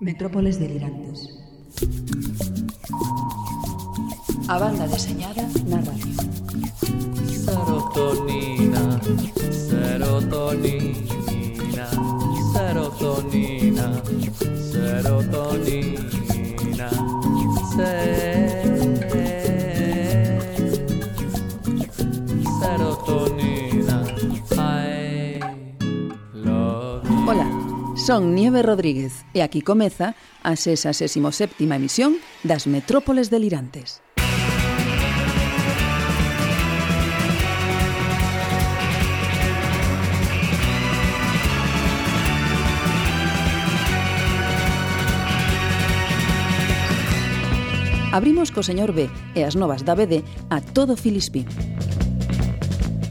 Metrópoles delirantes. A banda deseñada na radio. Serotonina, serotonina, serotonina, serotonina, Son Nieve Rodríguez e aquí comeza a 67ª emisión das Metrópoles Delirantes. Abrimos co señor B e as novas da BD a todo Filispín.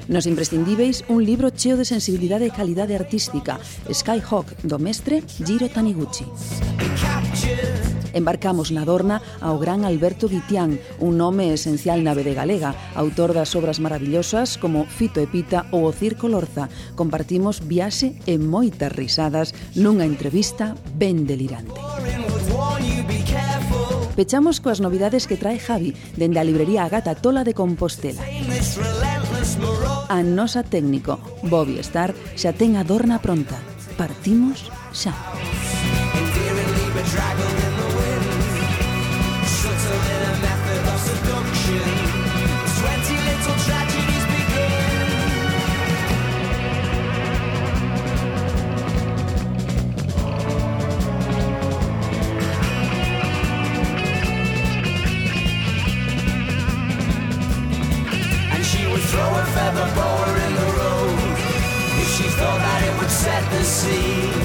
Nos imprescindíveis un libro cheo de sensibilidade e calidade artística, Skyhawk, do mestre Jiro Taniguchi. Embarcamos na Dorna ao gran Alberto Guitián, un nome esencial na vede galega, autor das obras maravillosas como Fito e Pita ou O Circo Lorza. Compartimos viaxe e moitas risadas nunha entrevista ben delirante. Pechamos coas novidades que trae Javi dende a librería Agata Tola de Compostela. A nosa técnico, Bobby Star, xa ten a dorna pronta. Partimos xa. Dragon throw a feather boa in the road if she thought that it would set the scene.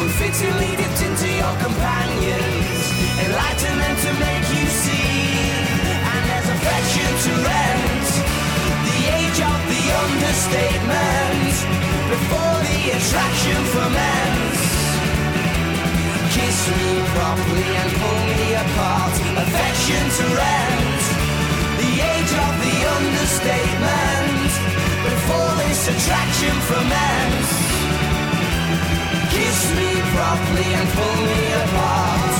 Unfittingly dipped into your companions, enlighten them to make you see. And there's affection to rent, the age of the understatement, before the attraction ferments. Kiss me properly and pull me apart. Affection to rent. Of the understatement. Before this attraction ferments. Kiss me properly and pull me apart.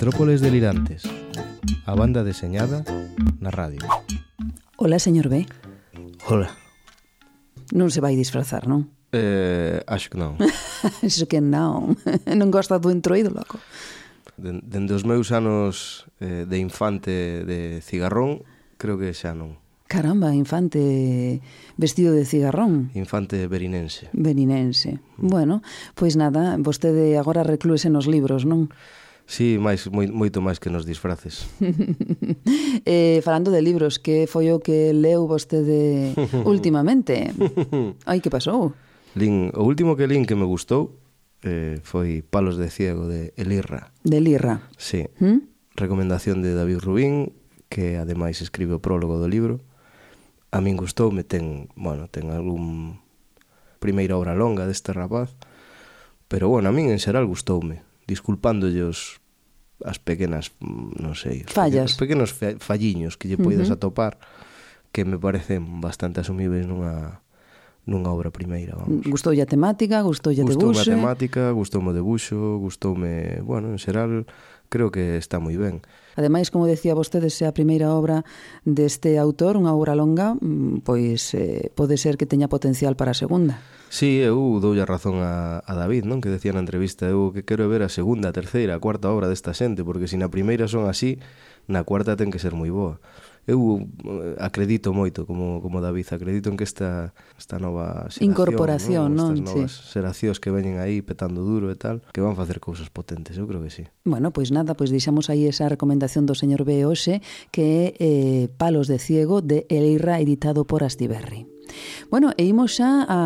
Metrópoles delirantes, a banda deseñada na radio. Ola, señor B. Ola. Non se vai disfrazar, non? Eh, acho que non. acho que non. non gosta do entroido, loco. Den, dende os meus anos eh, de infante de cigarrón, creo que xa non. Caramba, infante vestido de cigarrón. Infante berinense. Berinense. Mm. Bueno, pois nada, vostede agora reclúese nos libros, non? Sí, máis, moi, moito máis que nos disfraces. eh, falando de libros, que foi o que leu vostede últimamente? Ai, que pasou? Lin, o último que lin que me gustou eh, foi Palos de Ciego de Elirra. De Elirra. Sí. ¿Mm? Recomendación de David Rubín, que ademais escribe o prólogo do libro. A min gustoume, ten, bueno, ten algún primeira obra longa deste rapaz, pero bueno, a min en xeral gustoume disculpándolle os as pequenas, mm, non sei, os fallas, pequenos, os pequenos falliños que lle poides uh -huh. atopar que me parecen bastante asumíveis nunha nunha obra primeira, vamos. Mm, gustoulle a temática, gustoulle o debuxo. Gustoume a temática, gustoume o debuxo, gustoume, bueno, en xeral creo que está moi ben. Ademais, como decía vostede, se a primeira obra deste autor, unha obra longa, mm, pois eh, pode ser que teña potencial para a segunda. Sí, eu dou a razón a, a David, non? Que decía na entrevista, eu que quero ver a segunda, a terceira, a cuarta obra desta xente, porque se na primeira son así, na cuarta ten que ser moi boa eu eh, acredito moito como, como David, acredito en que esta, esta nova xeración, incorporación, non? Estas novas sí. xeracións que veñen aí petando duro e tal, que van facer cousas potentes, eu creo que sí. Bueno, pois nada, pois deixamos aí esa recomendación do señor B hoxe que é eh, Palos de Ciego de Eleira editado por Astiberri. Bueno, e imos xa a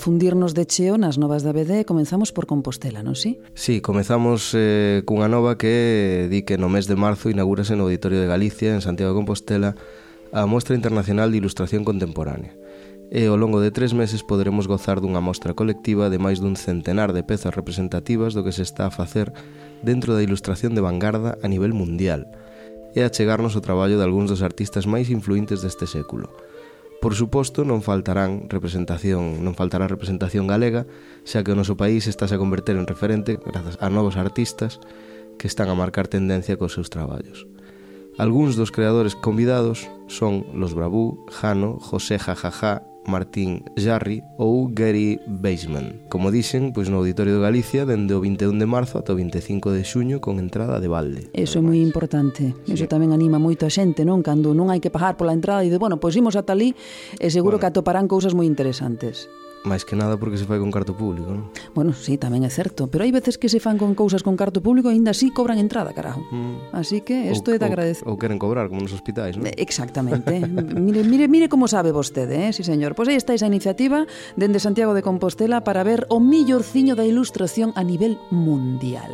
fundirnos de cheo nas novas da BD, comenzamos por Compostela, non si? Sí? sí, comezamos eh, cunha nova que di que no mes de marzo inaugúrase no Auditorio de Galicia, en Santiago de Compostela, a Mostra Internacional de Ilustración Contemporánea e ao longo de tres meses poderemos gozar dunha mostra colectiva de máis dun centenar de pezas representativas do que se está a facer dentro da ilustración de vanguarda a nivel mundial e a chegarnos o traballo de algúns dos artistas máis influentes deste século – Por suposto, non faltarán representación, non faltará representación galega, xa que o noso país estáse a converter en referente grazas a novos artistas que están a marcar tendencia cos seus traballos. Algúns dos creadores convidados son Los Bravú, Jano, José Jajajá, Martín Jarry ou Gary Baseman. Como dixen, pois no Auditorio de Galicia dende o 21 de marzo ata o 25 de xuño con entrada de balde. Eso é moi importante. Sí. Eso tamén anima moito a xente, non? Cando non hai que pagar pola entrada e de, bueno, pois imos ata ali e seguro bueno. que atoparán cousas moi interesantes máis que nada porque se fai con carto público, non? Bueno, sí, tamén é certo, pero hai veces que se fan con cousas con carto público e aínda así cobran entrada, carajo. Mm. Así que isto é de agradecer. Ou queren cobrar como nos hospitais, non? Eh, exactamente. mire, mire, mire como sabe vostede, eh? Sí, señor. Pois aí está esa iniciativa dende Santiago de Compostela para ver o millorciño da ilustración a nivel mundial.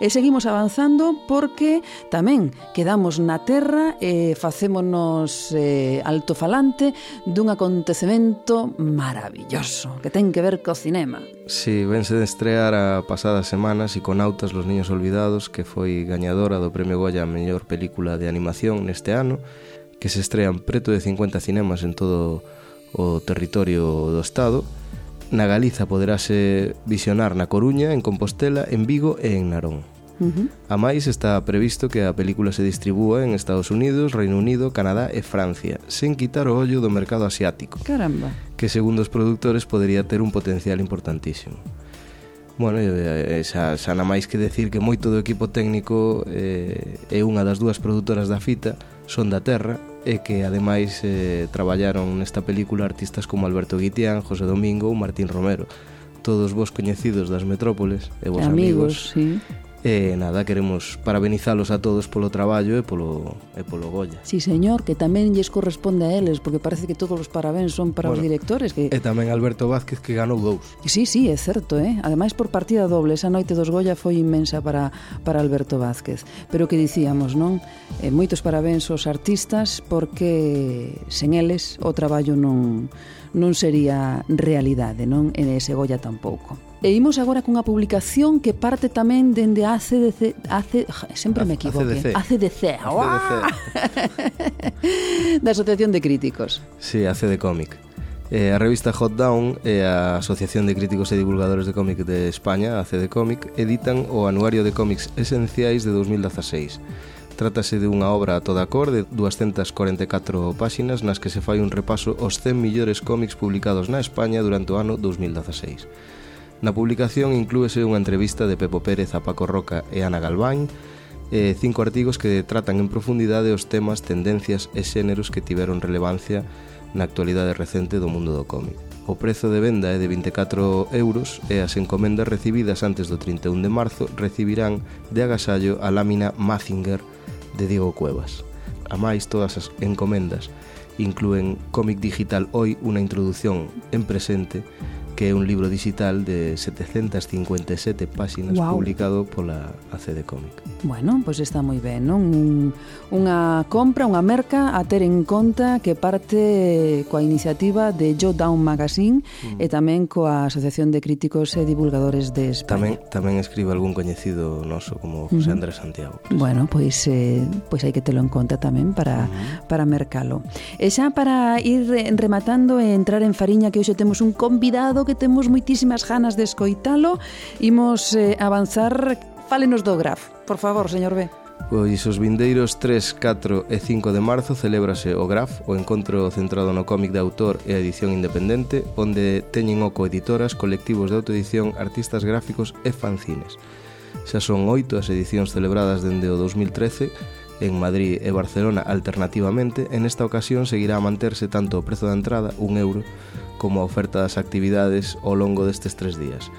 E seguimos avanzando porque tamén quedamos na terra e facémonos eh, altofalante dun acontecemento maravilloso que ten que ver co cinema. Si, sí, vense de estrear a pasada semana Psiconautas los niños olvidados que foi gañadora do Premio Goya a mellor película de animación neste ano que se estrean preto de 50 cinemas en todo o territorio do Estado na Galiza poderase visionar na Coruña, en Compostela, en Vigo e en Narón. Uh -huh. A máis, está previsto que a película se distribúa en Estados Unidos, Reino Unido, Canadá e Francia, sen quitar o ollo do mercado asiático. Caramba. Que, segundo os productores, podería ter un potencial importantísimo. Bueno, xa, xa na máis que decir que moito do equipo técnico eh, é unha das dúas produtoras da fita, son da Terra, e que ademais eh, traballaron nesta película artistas como Alberto Guitián, José Domingo ou Martín Romero, todos vos coñecidos das metrópoles e vos amigos, amigos sí. E nada, queremos parabenizalos a todos polo traballo e polo, e polo Goya. Sí, señor, que tamén lles corresponde a eles, porque parece que todos os parabéns son para bueno, os directores. Que... E tamén Alberto Vázquez que ganou dous. Sí, sí, é certo, eh? Ademais por partida doble, esa noite dos Goya foi inmensa para, para Alberto Vázquez. Pero que dicíamos, non? Eh, moitos parabéns aos artistas, porque sen eles o traballo non, non sería realidade, non? E ese Goya tampouco. E imos agora cunha publicación que parte tamén dende a ACDC, AC, sempre me equivoco, ACDC, ACDC, ACDC. da Asociación de Críticos. Sí, ACD Comic. Eh, a revista Hot Down e a Asociación de Críticos e Divulgadores de Cómic de España, ACD Comic, editan o Anuario de Cómics Esenciais de 2016. Trátase de unha obra a toda cor de 244 páxinas nas que se fai un repaso aos 100 millores cómics publicados na España durante o ano 2016. Na publicación inclúese unha entrevista de Pepo Pérez a Paco Roca e Ana Galván, e cinco artigos que tratan en profundidade os temas, tendencias e xéneros que tiveron relevancia na actualidade recente do mundo do cómic. O prezo de venda é de 24 euros e as encomendas recibidas antes do 31 de marzo recibirán de agasallo a lámina Mazinger de Diego Cuevas. A máis, todas as encomendas incluen Cómic Digital Hoy, unha introducción en presente, que é un libro digital de 757 páxinas wow. publicado pola ACD Comic. Bueno, pois pues está moi ben, non? Un, unha compra, unha merca a ter en conta que parte coa iniciativa de Joe Down Magazine mm. e tamén coa Asociación de Críticos e Divulgadores de España. Tamén, tamén escribe algún coñecido noso como José. Andrés Santiago. Pues. Bueno, pois eh, pois hai que telo en conta tamén para, mm. para mercalo. E xa para ir rematando e entrar en fariña que hoxe temos un convidado que que temos moitísimas ganas de escoitalo. Imos eh, avanzar. Fálenos do Graf, por favor, señor B. Pois os vindeiros 3, 4 e 5 de marzo celébrase o GRAF, o encontro centrado no cómic de autor e a edición independente, onde teñen oco coeditoras, colectivos de autoedición, artistas gráficos e fanzines. Xa son oito as edicións celebradas dende o 2013 en Madrid e Barcelona alternativamente, en esta ocasión seguirá a manterse tanto o prezo da entrada, un euro, como a oferta das actividades ao longo destes tres días.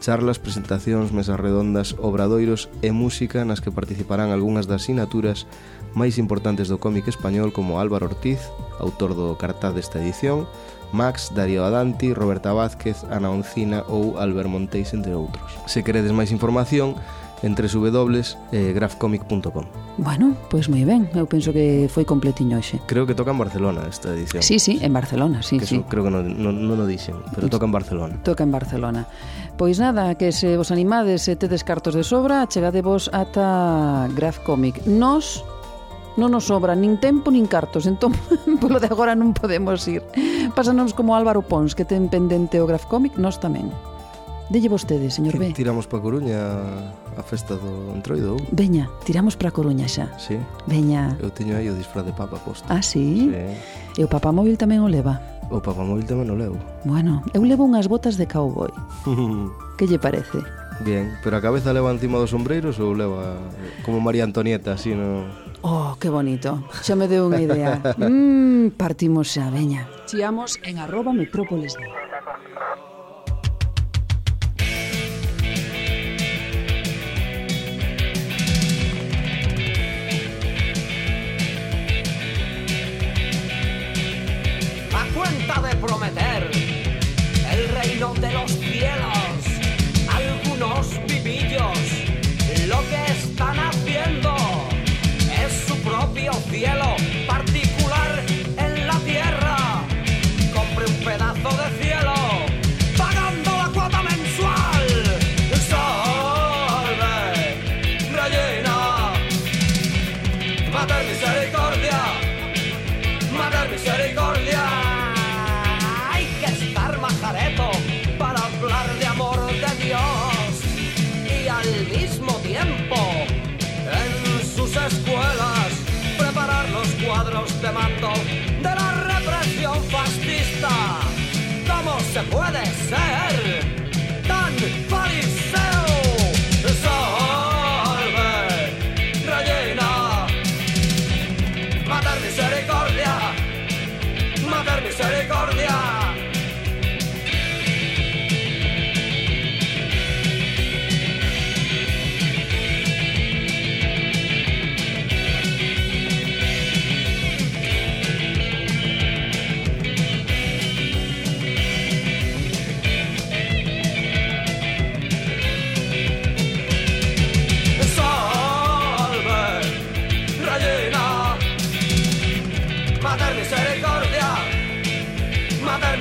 Charlas, presentacións, mesas redondas, obradoiros e música nas que participarán algunhas das sinaturas máis importantes do cómic español como Álvaro Ortiz, autor do cartaz desta edición, Max, Darío Adanti, Roberta Vázquez, Ana Oncina ou Albert Monteis, entre outros. Se queredes máis información, en www.grafcomic.com. Eh, bueno, pois pues moi ben, eu penso que foi completiño hoxe. Creo que toca en Barcelona esta edición. Sí, sí, en Barcelona, sí, que sí. Eso, creo que non no, no, no dixen, pero toca en Barcelona. Toca en Barcelona. Pois nada, que se vos animades e tedes cartos de sobra, chegadevos ata Graf Comic. Nos non nos sobra nin tempo nin cartos, entón polo de agora non podemos ir. Pásanos como Álvaro Pons, que ten pendente o Graf Comic, nós tamén. Delle vostede, señor B. Tiramos pa Coruña a festa do Entroido. Veña, tiramos para Coruña xa. Sí. Veña. Eu teño aí o disfraz de papa posto. Ah, sí? sí. E o papamóvil tamén o leva. O papamóvil tamén o levo. Bueno, eu levo unhas botas de cowboy. que lle parece? Bien, pero a cabeza leva encima dos sombreiros ou leva como María Antonieta, así, no... Oh, que bonito. Xa me deu unha idea. mm, partimos xa, veña. Chiamos en arroba metrópoles de...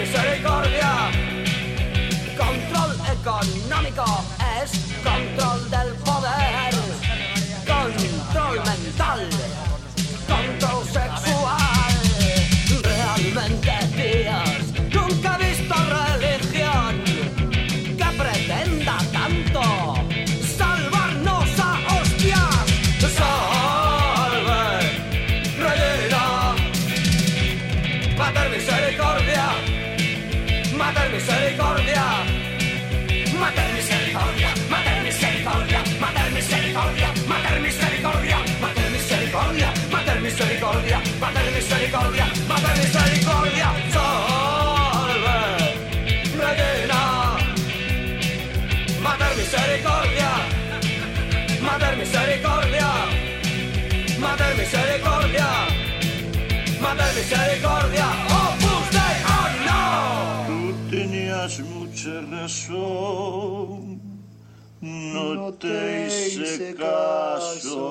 misericordia. Control económico es control del Μα παίρνεις ελικόρδια, μα παίρνεις ελικόρδια Τσόλβε, Ρεγίνα Μα παίρνεις ελικόρδια, μα παίρνεις ελικόρδια Μα παίρνεις ελικόρδια, μα παίρνεις ελικόρδια Όπου στέι, oh no Tutti ni asmucere son No te hice caso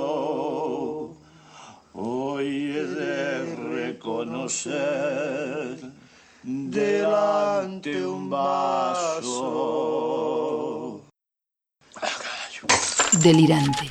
Hoy he de reconocer Delante un vaso Delirante.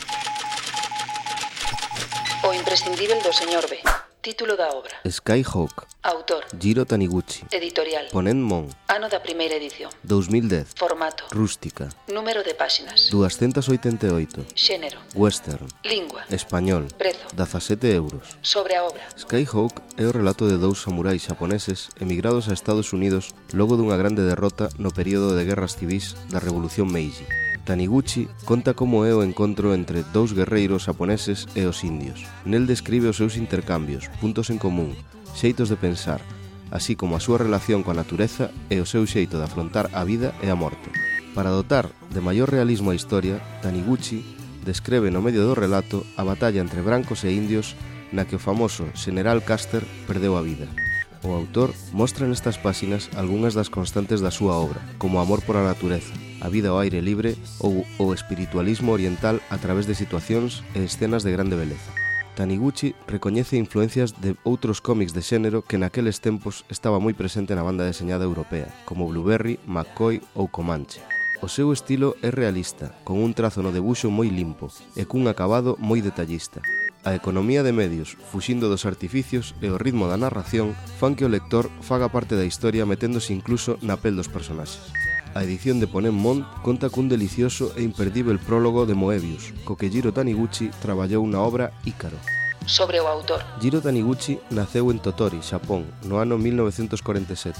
O imprescindible do señor B. Título da obra. Skyhawk. Autor. Jiro Taniguchi. Editorial. Ponent Mon. Ano da primeira edición. 2010 Formato. Rústica. Número de páxinas. 288 Xénero. Western. Lingua. Español. Prezo. 17 euros. Sobre a obra. Skyhawk é o relato de dous samurais xaponeses emigrados a Estados Unidos logo dunha grande derrota no período de guerras civis da Revolución Meiji. Taniguchi conta como é o encontro entre dous guerreiros japoneses e os indios. Nel describe os seus intercambios, puntos en común, xeitos de pensar, así como a súa relación coa natureza e o seu xeito de afrontar a vida e a morte. Para dotar de maior realismo a historia, Taniguchi describe no medio do relato a batalla entre brancos e indios na que o famoso General Custer perdeu a vida. O autor mostra nestas páxinas algunhas das constantes da súa obra, como amor por a natureza, a vida ao aire libre ou o espiritualismo oriental a través de situacións e escenas de grande beleza. Taniguchi recoñece influencias de outros cómics de xénero que naqueles tempos estaba moi presente na banda deseñada europea, como Blueberry, McCoy ou Comanche. O seu estilo é realista, con un trazo no debuxo moi limpo e cun acabado moi detallista. A economía de medios, fuxindo dos artificios e o ritmo da narración fan que o lector faga parte da historia meténdose incluso na pel dos personaxes. A edición de Ponent Mont conta cun delicioso e imperdível prólogo de Moebius, co que Jiro Taniguchi traballou na obra Ícaro. Sobre o autor Jiro Taniguchi naceu en Totori, Xapón, no ano 1947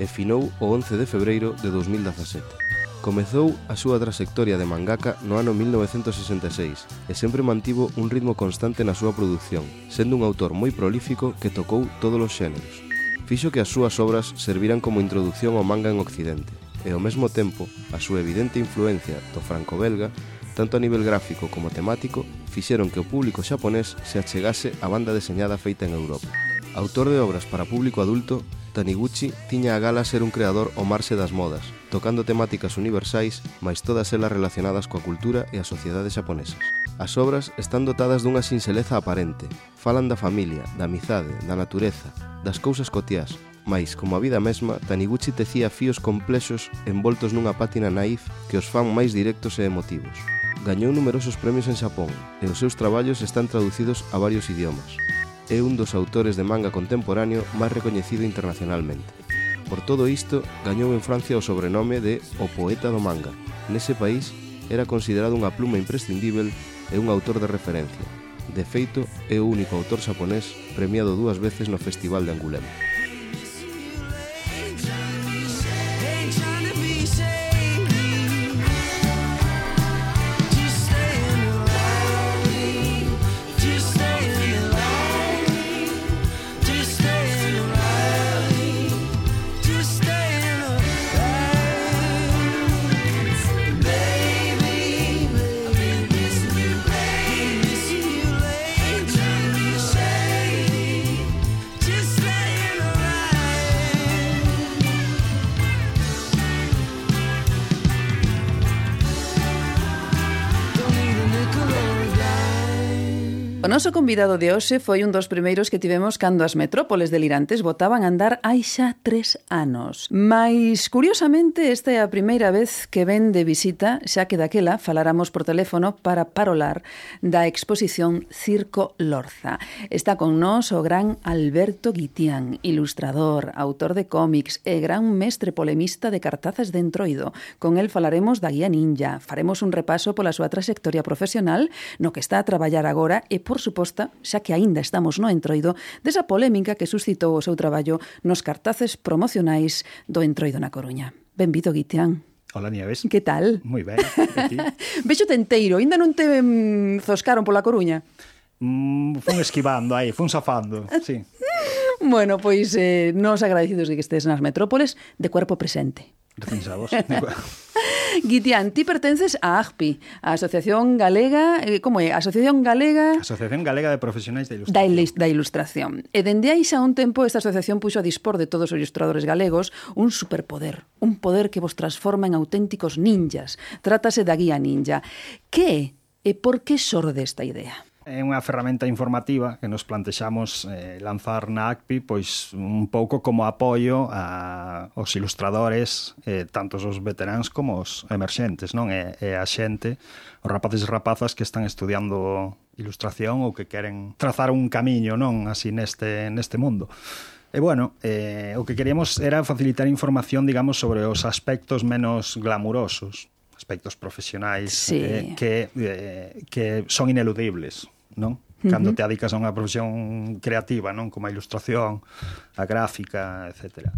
e finou o 11 de febreiro de 2017. Comezou a súa trayectoria de mangaka no ano 1966 e sempre mantivo un ritmo constante na súa produción, sendo un autor moi prolífico que tocou todos os xéneros. Fixo que as súas obras serviran como introdución ao manga en Occidente, e ao mesmo tempo a súa evidente influencia do franco-belga tanto a nivel gráfico como temático, fixeron que o público xaponés se achegase á banda deseñada feita en Europa. Autor de obras para público adulto, Taniguchi tiña a gala ser un creador o marxe das modas, tocando temáticas universais, mais todas elas relacionadas coa cultura e a sociedade xaponesas. As obras están dotadas dunha sinxeleza aparente, falan da familia, da amizade, da natureza, das cousas cotiás, mais, como a vida mesma, Taniguchi tecía fíos complexos envoltos nunha pátina naif que os fan máis directos e emotivos. Gañou numerosos premios en Xapón e os seus traballos están traducidos a varios idiomas. É un dos autores de manga contemporáneo máis recoñecido internacionalmente. Por todo isto, gañou en Francia o sobrenome de O Poeta do Manga. Nese país, era considerado unha pluma imprescindível e un autor de referencia. De feito, é o único autor xaponés premiado dúas veces no Festival de Angulema. noso convidado de hoxe foi un dos primeiros que tivemos cando as metrópoles delirantes votaban a andar hai xa tres anos. Mais, curiosamente, esta é a primeira vez que ven de visita, xa que daquela faláramos por teléfono para parolar da exposición Circo Lorza. Está con nós o gran Alberto Guitián, ilustrador, autor de cómics e gran mestre polemista de cartazas de entroido. Con el falaremos da guía ninja, faremos un repaso pola súa trayectoria profesional no que está a traballar agora e, por suposta, xa que aínda estamos no entroido, desa polémica que suscitou o seu traballo nos cartaces promocionais do entroido na Coruña. Benvido, Guitián. Ola, Nieves. Que tal? Moi ben. Vexo tenteiro, aínda non te mm, zoscaron pola Coruña? Mm, fun esquivando aí, fun safando, sí. Bueno, pois eh, nos agradecidos de que estés nas metrópoles de cuerpo presente. Recensados. Guitián, ti pertences a AGPI, a Asociación Galega, eh, como é? Asociación Galega... Asociación Galega de Profesionais da Ilustración. Da, ilis, da Ilustración. E dende aí xa un tempo esta asociación puxo a dispor de todos os ilustradores galegos un superpoder, un poder que vos transforma en auténticos ninjas. Trátase da guía ninja. Que e por que xorde esta idea? É unha ferramenta informativa que nos plantexamos eh, lanzar na ACPI pois un pouco como apoio a os ilustradores, eh, tantos os veteráns como os emerxentes, non? E, e a xente, os rapaces e rapazas que están estudiando ilustración ou que queren trazar un camiño, non, así neste neste mundo. E bueno, eh, o que queríamos era facilitar información, digamos, sobre os aspectos menos glamurosos aspectos profesionais sí. eh, que, eh, que son ineludibles, non? Cando uh -huh. te adicas a unha profesión creativa, non? Como a ilustración, a gráfica, etc.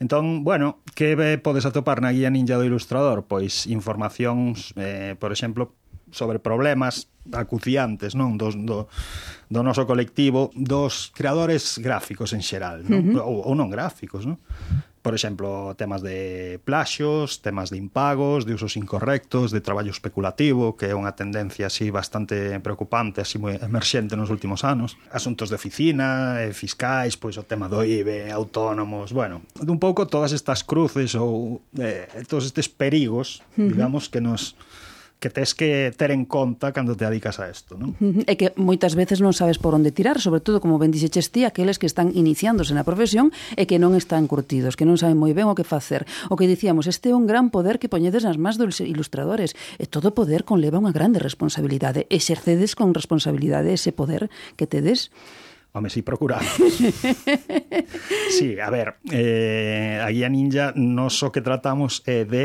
Entón, bueno, que podes atopar na guía ninja do ilustrador? Pois informacións, eh, por exemplo, sobre problemas acuciantes non do, do, do noso colectivo dos creadores gráficos en xeral non? Uh -huh. ou, ou non gráficos non? Por exemplo, temas de plaxos, temas de impagos, de usos incorrectos, de traballo especulativo, que é unha tendencia así bastante preocupante, así moi emerxente nos últimos anos. Asuntos de oficina, eh, fiscais, pois o tema do IBE, autónomos, bueno, un pouco todas estas cruces ou eh, todos estes perigos, digamos, que nos que tes que ter en conta cando te adicas a isto. Non? É que moitas veces non sabes por onde tirar, sobre todo, como ben dixeches ti, aqueles que están iniciándose na profesión e que non están curtidos, que non saben moi ben o que facer. O que dicíamos, este é un gran poder que poñedes nas más dos ilustradores. E todo poder conleva unha grande responsabilidade. Exercedes con responsabilidade ese poder que tedes. Home, si procuramos. sí, a ver, eh, a guía ninja non só so que tratamos é eh, de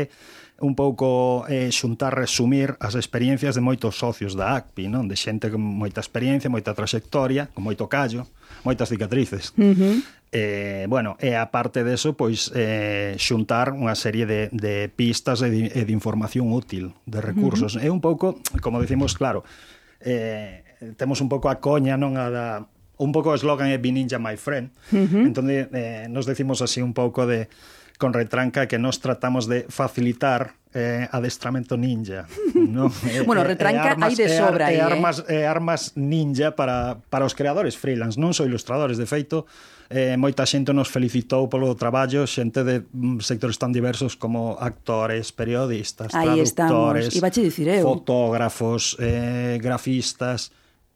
un pouco eh, xuntar, resumir as experiencias de moitos socios da ACPI, non? De xente con moita experiencia, moita traxectoria, con moito callo, moitas cicatrices. Uh -huh. Eh, bueno, e a parte deso, pois eh, xuntar unha serie de, de pistas e de, e de información útil, de recursos. Uh -huh. É un pouco, como decimos, claro, eh, temos un pouco a coña, non a da un pouco o eslogan é Be Ninja My Friend. Uh -huh. Entón, eh, nos decimos así un pouco de con retranca que nós tratamos de facilitar eh, adestramento ninja. No? Eh, bueno, eh, eh, retranca e, hai de sobra. E, aí, armas, eh? armas ninja para, para os creadores freelance. Non só ilustradores, de feito, eh, moita xente nos felicitou polo traballo, xente de mm, sectores tan diversos como actores, periodistas, aí traductores, estamos. Dicir eu. fotógrafos, eh, grafistas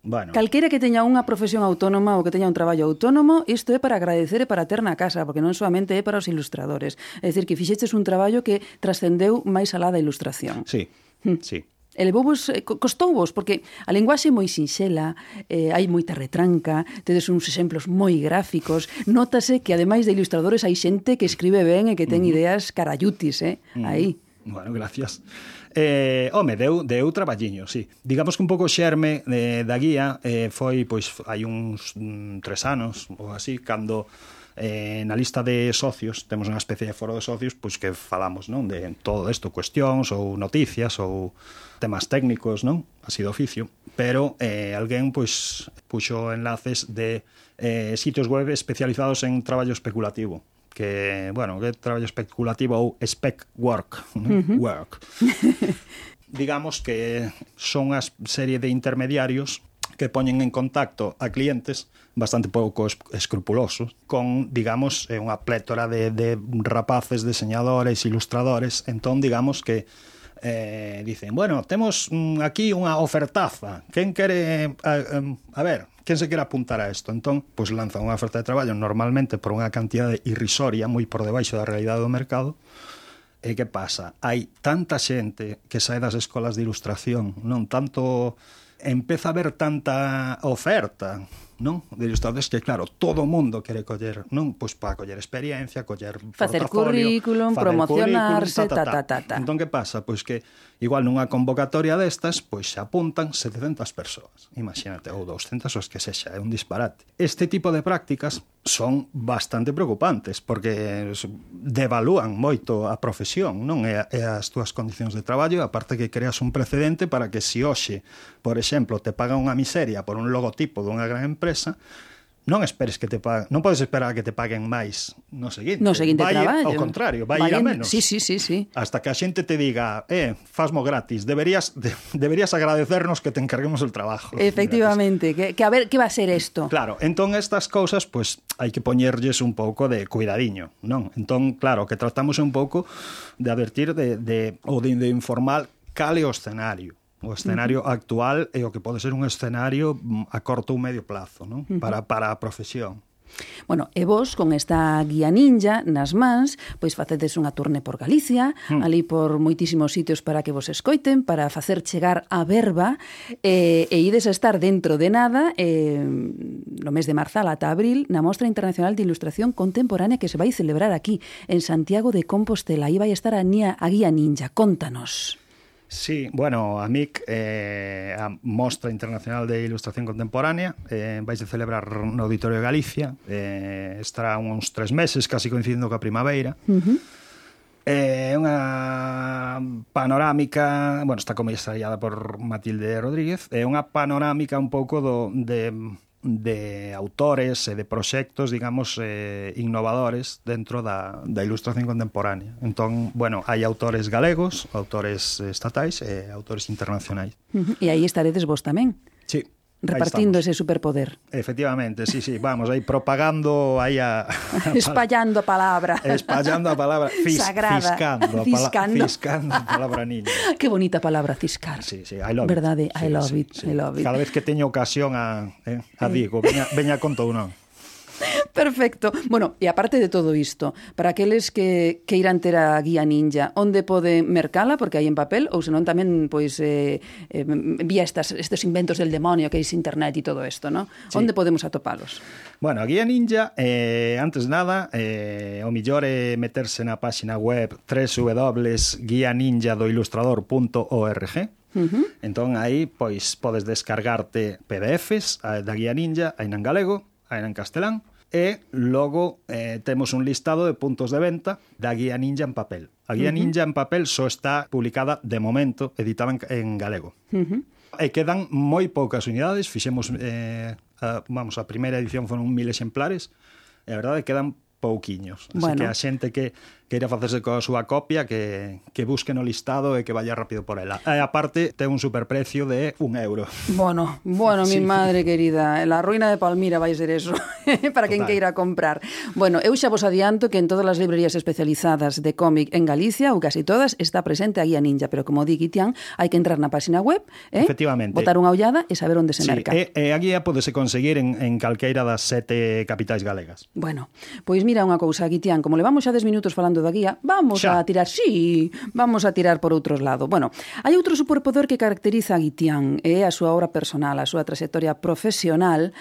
Bueno. Calquera que teña unha profesión autónoma ou que teña un traballo autónomo, isto é para agradecer e para ter na casa, porque non solamente é para os ilustradores. É dicir, que fixeches un traballo que trascendeu máis alá da ilustración. Sí, hm. sí. Elevouvos, eh, costouvos, porque a linguaxe é moi sinxela, eh, hai moita retranca, tedes uns exemplos moi gráficos, notase que ademais de ilustradores hai xente que escribe ben e que ten ideas carayutis, eh? Aí. Bueno, gracias. Eh, home, deu, deu traballiño, sí. Digamos que un pouco xerme eh, da guía eh, foi, pois, hai uns mm, tres anos ou así, cando eh, na lista de socios, temos unha especie de foro de socios, pois que falamos, non? De todo isto, cuestións ou noticias ou temas técnicos, non? Así do oficio. Pero eh, alguén, pois, puxo enlaces de eh, sitios web especializados en traballo especulativo que, bueno, que é traballo especulativo ou spec work, uh -huh. work. Digamos que son as serie de intermediarios que poñen en contacto a clientes bastante pouco escrupulosos con, digamos, eh, unha plétora de, de rapaces, deseñadores, ilustradores. Entón, digamos que eh, dicen, bueno, temos mm, aquí unha ofertaza, quen quere, a, a ver, quen se quere apuntar a isto? Entón, pois lanzan unha oferta de traballo normalmente por unha cantidade irrisoria, moi por debaixo da realidade do mercado, E que pasa? Hai tanta xente que sae das escolas de ilustración, non tanto empeza a haber tanta oferta non? De ilustradores que claro, todo o mundo quere coller, non? Pois para coller experiencia, coller facer currículum, facer promocionarse, currículum, ta, ta, ta, ta, ta. Entón que pasa? Pois que igual nunha convocatoria destas, pois se apuntan 700 persoas, imagínate, ou 200 os que sexa, é un disparate. Este tipo de prácticas son bastante preocupantes, porque devalúan moito a profesión, non? E, e as túas condicións de traballo, aparte que creas un precedente para que se si hoxe, por exemplo, te paga unha miseria por un logotipo dunha gran empresa, non esperes que te paguen, non podes esperar que te paguen máis no seguinte. No seguinte vai traballo. Ao contrario, vai, vai ir a menos. Sí, sí, sí, sí. Hasta que a xente te diga, eh, fasmo gratis, deberías de, deberías agradecernos que te encarguemos el trabajo. Efectivamente, que, que a ver que va a ser isto. Claro, entón estas cousas pues hai que poñerlles un pouco de cuidadiño, non? Entón, claro, que tratamos un pouco de advertir de, de ou de, de informar cal é o escenario O escenario uh -huh. actual é o que pode ser un escenario mm, a corto ou medio plazo, non? Uh -huh. Para para a profesión. Bueno, e vos con esta guía ninja nas mans, pois facedes unha turne por Galicia, mm. ali por moitísimos sitios para que vos escoiten, para facer chegar a verba, eh, e ides a estar dentro de nada, eh, no mes de marzal ata abril, na Mostra Internacional de Ilustración Contemporánea que se vai celebrar aquí, en Santiago de Compostela. Aí vai estar a, a guía ninja. Contanos. Sí, bueno, a MIC, eh, a Mostra Internacional de Ilustración Contemporánea, eh, vais a celebrar no Auditorio de Galicia, eh, estará uns tres meses, casi coincidindo coa primavera. Uh -huh. É eh, unha panorámica, bueno, está comisariada por Matilde Rodríguez, é eh, unha panorámica un pouco do, de de autores e de proxectos, digamos, eh, innovadores dentro da, da ilustración contemporánea. Entón, bueno, hai autores galegos, autores estatais e autores internacionais. E aí estaredes vos tamén. Sí repartindo ese superpoder. Efectivamente, sí, sí, vamos, aí propagando, aí a... Espallando a palabra. Espallando a palabra. Fis, Sagrada. Fiscando. Fiscando. A pala, fiscando a palabra niña. Que bonita palabra, ciscar. Sí, sí, I love Verdade, it. Verdade, I love sí, it, sí. I love it. Cada vez que teño ocasión a, eh, a digo, veña, veña conto ou non. Perfecto. Bueno, e aparte de todo isto, para aqueles que queiran ter a guía ninja, onde pode mercala, porque hai en papel, ou senón tamén, pois, eh, eh, vía estas, estes inventos del demonio que é internet e todo isto, ¿no? Sí. Onde podemos atopalos? Bueno, a guía ninja, eh, antes nada, eh, o millor é meterse na páxina web www.guianinjadoilustrador.org Uh -huh. Entón aí pois podes descargarte PDFs eh, da guía ninja, aí en galego, era en castelán, e logo eh, temos un listado de puntos de venta da guía ninja en papel. A guía uh -huh. ninja en papel só está publicada de momento, editada en, en galego. Uh -huh. E quedan moi poucas unidades, fixemos eh, a, vamos, a primeira edición foron mil exemplares, e a verdade quedan pouquiños. Así bueno. que a xente que queira facerse coa súa copia que, que busque no listado e que vaya rápido por ela. E aparte, ten un superprecio de un euro. Bueno, bueno, sí. mi madre querida, la ruína de Palmira vai ser eso, para quen queira comprar. Bueno, eu xa vos adianto que en todas as librerías especializadas de cómic en Galicia, ou casi todas, está presente a guía ninja, pero como di Guitián, hai que entrar na página web, eh? Efectivamente. botar unha ollada e saber onde se sí, merca. E, e a guía podese conseguir en, en calqueira das sete capitais galegas. Bueno, pois mira unha cousa, Guitián, como levamos xa 10 minutos falando mundo da guía, vamos Xa. a tirar, sí, vamos a tirar por outros lados. Bueno, hai outro superpoder que caracteriza a Guitián, é a súa obra personal, a súa trayectoria profesional,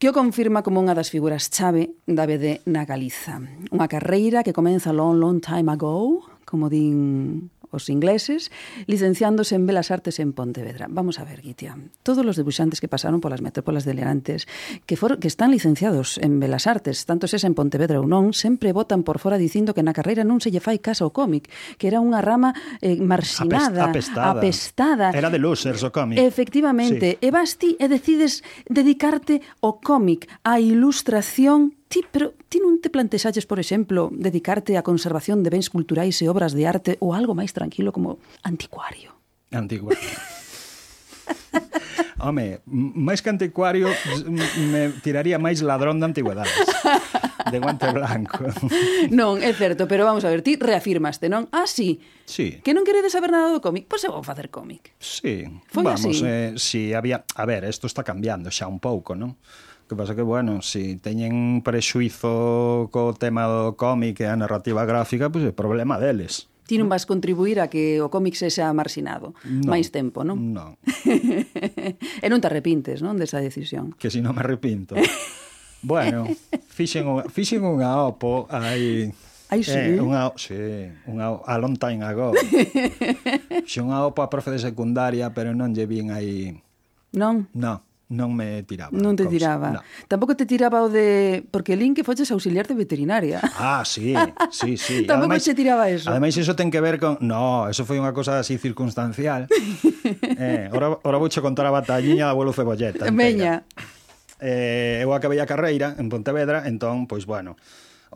que o confirma como unha das figuras chave da BD na Galiza. Unha carreira que comeza long, long time ago, como din os ingleses, licenciándose en Belas Artes en Pontevedra. Vamos a ver, Guitia, todos los dibuixantes que pasaron polas metrópolas delirantes que, for, que están licenciados en Belas Artes, tanto es en Pontevedra ou non, sempre votan por fora dicindo que na carreira non se lle fai caso ao cómic, que era unha rama eh, marxinada, Apest, apestada. apestada. Era de losers o cómic. Efectivamente. Sí. E vas ti e decides dedicarte ao cómic, á ilustración Ti, pero ti non te plantexaches, por exemplo, dedicarte á conservación de bens culturais e obras de arte ou algo máis tranquilo como anticuario? Anticuario. Home, máis que anticuario me tiraría máis ladrón de antigüedades. De guante blanco. Non, é certo, pero vamos a ver, ti reafirmaste, non? Ah, sí. Sí. Que non queredes saber nada do cómic, pois pues eu vou facer cómic. Sí. Foi vamos, así. eh, si había... A ver, isto está cambiando xa un pouco, non? Que pasa que, bueno, si teñen prexuizo co tema do cómic e a narrativa gráfica, pois pues, é problema deles. Ti non vas contribuir a que o cómic sexa marxinado no, máis tempo, non? Non. e non te arrepintes, non, desa decisión? Que si non me arrepinto. bueno, fixen unha, fixen unha opo aí Ai, sí. Eh, unha, sí, unha, a long time ago. fixen unha opa profe de secundaria, pero non lle vin aí... Non? Non non me tiraba. Non te tiraba. No. Tampouco te tiraba o de... Porque lin que foches auxiliar de veterinaria. Ah, sí, sí, sí. Tampouco se tiraba eso. Ademais, iso ten que ver con... No, eso foi unha cosa así circunstancial. eh, ora, ora vou che contar a batalliña da abuelo Cebolleta. Entera. Veña. Eh, eu acabei a carreira en Pontevedra, entón, pois, bueno,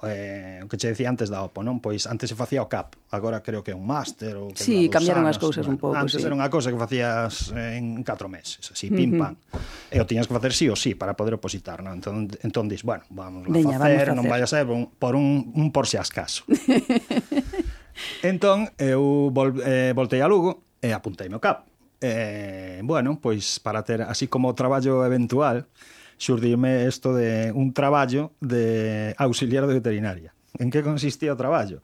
eh, o que che decía antes da OPO, non? Pois antes se facía o CAP, agora creo que é un máster ou que Sí, cambiaron anos, as cousas bueno. un pouco, Antes sí. era unha cousa que facías en 4 meses, así pim pam. Uh -huh. E o tiñas que facer sí ou sí para poder opositar, non? Entón, entón dis, bueno, vamos Veña, a facer, vamos a facer. non vai a ser un, por un, un por se as caso. entón, eu vol, eh, voltei a Lugo e apuntei meu CAP. Eh, bueno, pois para ter así como traballo eventual, xurdirme isto de un traballo de auxiliar de veterinaria. En que consistía o traballo?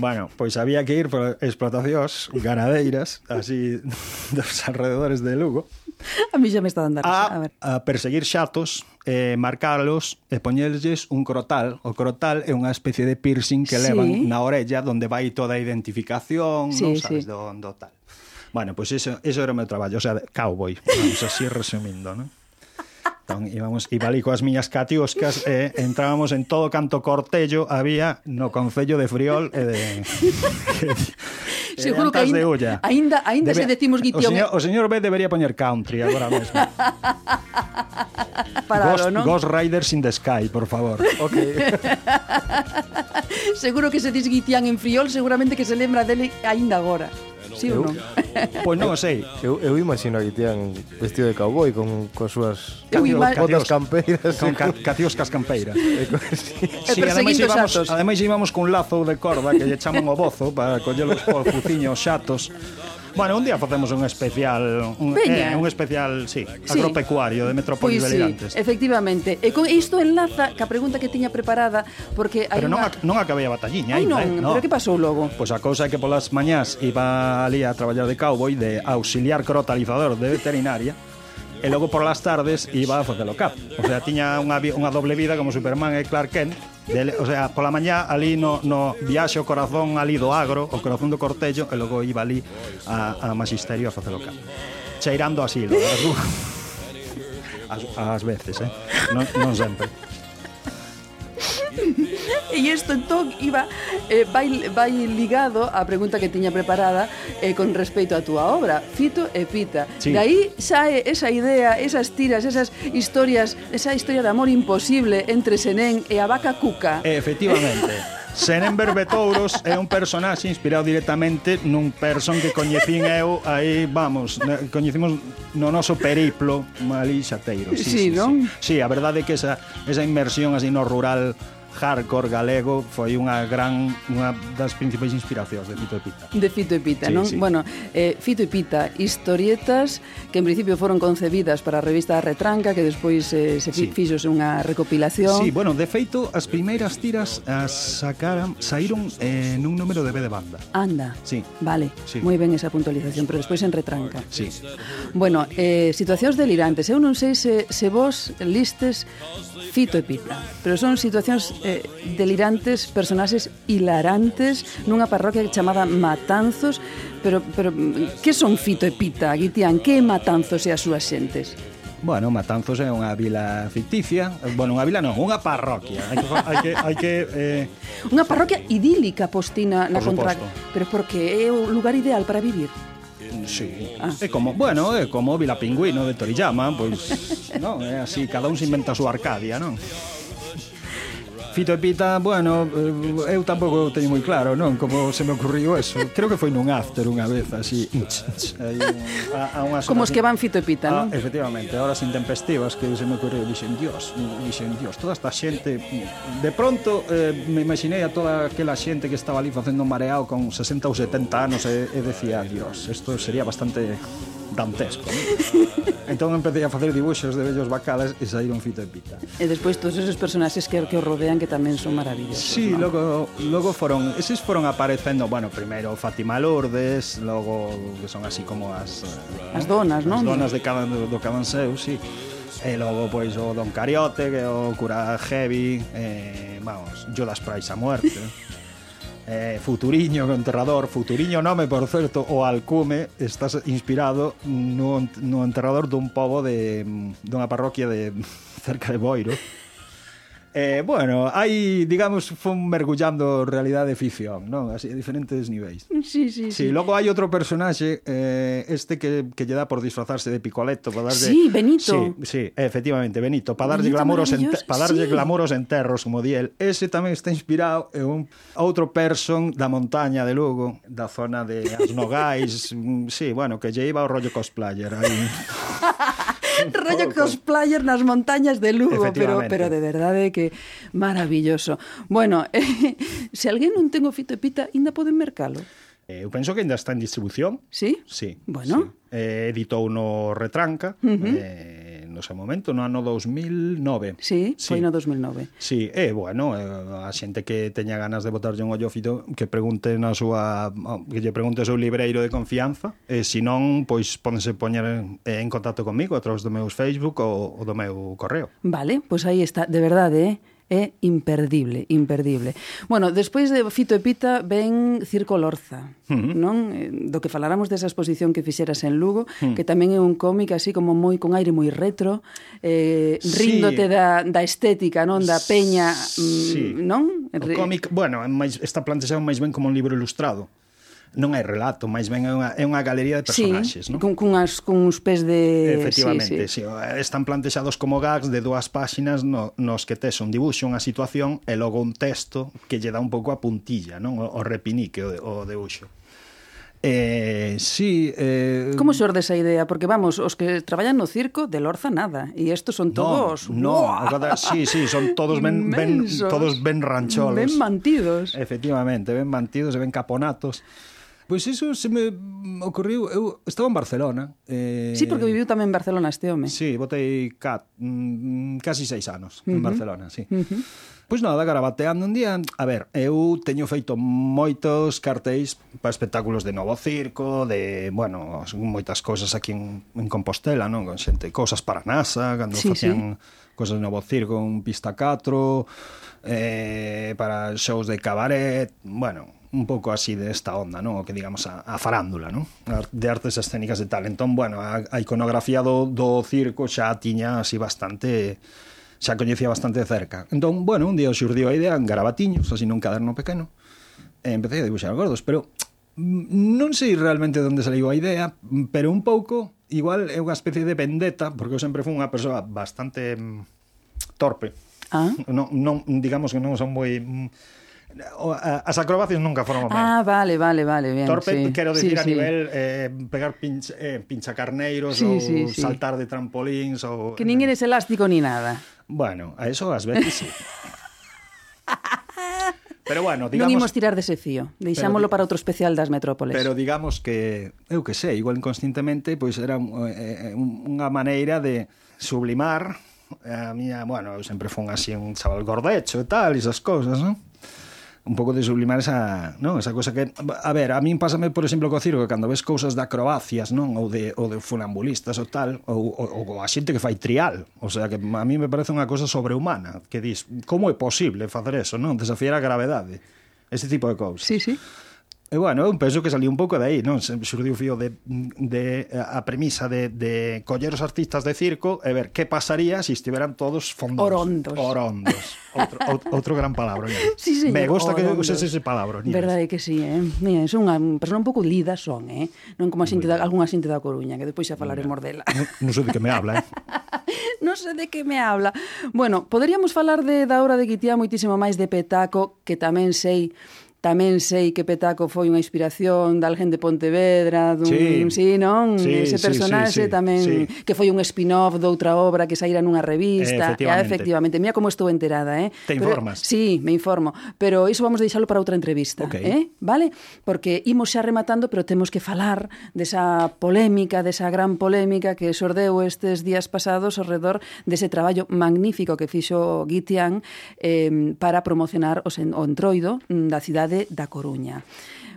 Bueno, pois había que ir por explotacións ganadeiras así dos alrededores de Lugo A mí xa me está dando a, a, ver. a perseguir xatos, eh, marcarlos e poñerlles un crotal. O crotal é unha especie de piercing que sí. levan na orella donde vai toda a identificación, sí, non sabes, sí. do, do tal. Bueno, pois pues eso, eso era o meu traballo, o sea, cowboy, vamos así resumindo, non? Entón, íbamos, iba ali coas miñas catiuscas e eh, entrábamos en todo canto cortello había no Concello de Friol e eh, de... Que, Seguro que ainda, de ainda, ainda Debe, se decimos guitión. O señor, eh. o señor B debería poñer country agora mesmo. Para Ghost, non? Ghost Riders in the Sky, por favor. Okay. Seguro que se disguitian en Friol, seguramente que se lembra dele aínda agora. Sí eu, ou non? Pois non o sei. Eu, eu imagino que tían vestido de cowboy con, con súas botas campeiras. Con ca, catioscas campeiras. E sí ademais íbamos, ademais íbamos cun lazo de corda que lle chaman o bozo para coller os fuciños xatos Bueno, un día facemos un especial un, eh, Veña. eh, un especial, sí, sí. agropecuario de Metrópolis pois, Belirantes. Sí, efectivamente. E con isto enlaza ca pregunta que tiña preparada porque hai Pero non, una... ac non acabei a batalliña Ai, non, eh? no. pero que pasou logo? Pois pues a cousa é que polas mañás iba ali a traballar de cowboy de auxiliar crotalizador de veterinaria e logo por las tardes iba a facelo cap. O sea, tiña unha, unha doble vida como Superman e Clark Kent. Dele, o sea, pola mañá ali no, no viaxe o corazón ali do agro, o corazón do cortello, e logo iba ali a, a magisterio a facelo cap. Cheirando así, as, as veces, eh? non, non sempre. e isto entón iba eh, vai, vai ligado á pregunta que tiña preparada eh, con respecto á túa obra, Fito e Pita. Sí. De aí sae esa idea, esas tiras, esas historias, esa historia de amor imposible entre Senén e a vaca Cuca. Eh, efectivamente. Senen Berbetouros é un personaxe inspirado directamente nun person que coñecín eu aí, vamos, coñecimos no noso periplo ali xateiro. Sí, sí, sí non? Sí. sí, a verdade é que esa, esa inmersión así no rural hardcore galego foi unha gran unha das principais inspiracións de Fito e Pita. De Fito e Pita, sí, non? Sí. Bueno, eh, Fito e Pita, historietas que en principio foron concebidas para a revista Retranca, que despois eh, se fi, sí. fixose unha recopilación. Sí, bueno, de feito, as primeiras tiras as sacaran, saíron eh, nun número de B de banda. Anda. Sí. Vale, sí. moi ben esa puntualización, pero despois en Retranca. Sí. Bueno, eh, situacións delirantes. Eu non sei se, se vos listes Fito e Pita, pero son situacións eh, delirantes, personaxes hilarantes nunha parroquia chamada Matanzos, pero pero que son Fito e Pita, Guitián, que é Matanzos e as súas xentes? Bueno, Matanzos é unha vila ficticia eh, Bueno, unha vila non, unha parroquia Hai que... Hai que, hai que eh... Unha parroquia idílica postina na Por contra... Pero porque é o lugar ideal para vivir Sí. Ah. É como, bueno, é como Vila Pingüino de Toriyama, pois, non, é así, cada un se inventa a súa Arcadia, non? Fito e Pita, bueno, eh, eu tampouco teño moi claro, non? Como se me ocurriu eso. Creo que foi nun after unha vez, así. Aí, a, a unha Como os que van Fito e Pita, ah, non? Efectivamente, horas intempestivas que se me ocurriu. Dixen, Dios, dixen, Dios, toda esta xente... De pronto, eh, me imaginei a toda aquela xente que estaba ali facendo mareado con 60 ou 70 anos e, e decía, Dios, isto sería bastante dantesco. ¿no? entón empecé a facer dibuixos de vellos bacales e saíron fito e pita. E despois todos esos personaxes que, que os rodean que tamén son maravillosos. Sí, ¿no? logo, logo foron, eses foron aparecendo, bueno, primeiro Fátima Lourdes, logo que son así como as... As donas, non? As donas de cada, do, do Cadanseu, sí. E logo, pois, o Don Cariote, que é o cura heavy, eh, vamos, Judas Price a muerte. Eh, Futuriño, o enterrador. Futuriño nome, por certo, o Alcume. Está inspirado no, no enterrador dun pobo de, dunha parroquia de cerca de Boiro. Eh, bueno, hai, digamos, fun mergullando realidade e ficción, non? Así, a diferentes niveis. Mm, sí, sí, sí. sí. Logo hai outro personaxe, eh, este que, que lle dá por disfrazarse de Picoleto, para darlle... Sí, Benito. Sí, sí efectivamente, Benito, para darlle glamoros, enter, para darlle sí. glamoros enterros, como di el. Ese tamén está inspirado en un outro person da montaña de Lugo, da zona de As Nogais, mm, sí, bueno, que lle iba o rollo cosplayer aí. rollo cosplayer nas montañas de Lugo, pero, pero de verdade que maravilloso. Bueno, eh, se alguén non ten o fito e pita, ainda poden mercalo. Eh, eu penso que ainda está en distribución. Sí? Sí. Bueno. Sí. Eh, editou no Retranca. Uh -huh. eh, no seu momento, no ano 2009. Sí, sí. foi no 2009. Sí, e, eh, bueno, eh, a xente que teña ganas de botarlle un ollo fito que pregunte na súa oh, que lle pregunte ao seu libreiro de confianza, e eh, se non, pois pódense poñer en, en contacto comigo a través do meu Facebook ou, ou do meu correo. Vale, pois aí está, de verdade, eh? é imperdible, imperdible. Bueno, despois de Fito e Pita ven Circo Lorza, uh -huh. non? Eh, do que faláramos desa exposición que fixeras en Lugo, uh -huh. que tamén é un cómic así como moi con aire moi retro, eh, ríndote da, da estética, non? Da peña, sí. Mm, non? O cómic, bueno, é máis, está plantexado máis ben como un libro ilustrado non hai relato, máis ben é unha, é unha galería de personaxes, sí, non? Con, con, as, con uns pés de... Efectivamente, sí, sí. sí, están plantexados como gags de dúas páxinas no, nos que tes un dibuixo, unha situación e logo un texto que lle dá un pouco a puntilla, non? O, o repinique, o, o dibuixo. Eh, sí, eh... Como xorde esa idea? Porque vamos, os que traballan no circo de Lorza nada e estos son todos No, no cada, sí, sí, son todos ben, ben todos ben rancholos. Ben mantidos. Efectivamente, ben mantidos e ben caponatos. Pois iso se me ocorreu, eu estaba en Barcelona. Eh... Sí, porque viviu tamén en Barcelona este home. Sí, botei cat, mm, casi seis anos uh -huh. en Barcelona, sí. Uh -huh. Pois nada, garabateando un día, a ver, eu teño feito moitos cartéis para espectáculos de Novo Circo, de, bueno, moitas cousas aquí en, en Compostela, non? Con xente, cousas para NASA, cando sí, facían sí. cousas de Novo Circo, un pista 4, eh, para shows de cabaret, bueno, un pouco así de esta onda, non? O que digamos a, a farándula, non? De artes escénicas e tal. Entón, bueno, a, a iconografía do, do circo xa tiña así bastante xa coñecía bastante de cerca. Entón, bueno, un día xurdiu a idea en garabatiños, así nun caderno pequeno, e empecé a dibuixar gordos, pero non sei realmente onde saliu a idea, pero un pouco, igual é unha especie de vendetta, porque eu sempre fui unha persoa bastante mm, torpe. Ah? Non, non, digamos que non son moi mm, Eh, as acrobacias nunca foron o meu. Ah, vale, vale, vale, bien. Torpe, sí. quero decir, sí, a sí. nivel eh, pegar pinch, eh, pinchacarneiros sí, ou sí, sí. saltar de trampolins ou... Que nin eres elástico ni nada. Bueno, a eso ás veces sí. Pero bueno, digamos... Non imos tirar dese fío. Deixámolo pero, para outro especial das metrópoles. Pero digamos que, eu que sei, igual inconscientemente, pois era eh, unha maneira de sublimar eh, a miña, bueno, eu sempre fun así un chaval gordecho e tal, esas cousas, non? un pouco de sublimar esa, non? esa cosa que... A ver, a min pásame, por exemplo, co circo, que cando ves cousas de acrobacias, non? Ou de, ou de funambulistas ou tal, ou, ou, ou a xente que fai trial. O sea, que a mí me parece unha cosa sobrehumana, que dis, como é posible facer eso, non? Desafiar a gravedade. Ese tipo de cousas. Sí, sí. E bueno, eu penso que saliu un pouco de aí, non? Se xurdiu fío de, de eh, a premisa de, de coller os artistas de circo e ver que pasaría se si estiveran todos fondos. Orondos. Orondos. Outro, outro gran palabro. Sí, señor. Me gusta orondos. que uses ese palabra. Niñas. Verdade que sí, eh? Mira, son unha persona un pouco lida son, eh? Non como a xente da, algunha xente da Coruña, que depois xa falaremos dela. Non no sei de que me habla, eh? non sei de que me habla. Bueno, poderíamos falar de, da obra de Guitía moitísimo máis de Petaco, que tamén sei Tamén sei que Petaco foi unha inspiración de alguén de Pontevedra, dun, sí, sí non? Sí, Ese personaxe sí, sí, sí, tamén sí. que foi un spin-off doutra obra que saíra nunha revista. Efectivamente. Ah, efectivamente. Mira como estou enterada, eh? Te informas. Pero, sí, me informo, pero iso vamos deixalo para outra entrevista, okay. eh? Vale? Porque imos xa rematando, pero temos que falar desa polémica, desa gran polémica que sordeu estes días pasados ao redor dese traballo magnífico que fixo Guitian eh, para promocionar o, sen, o entroido mm, da cidade cidade da Coruña.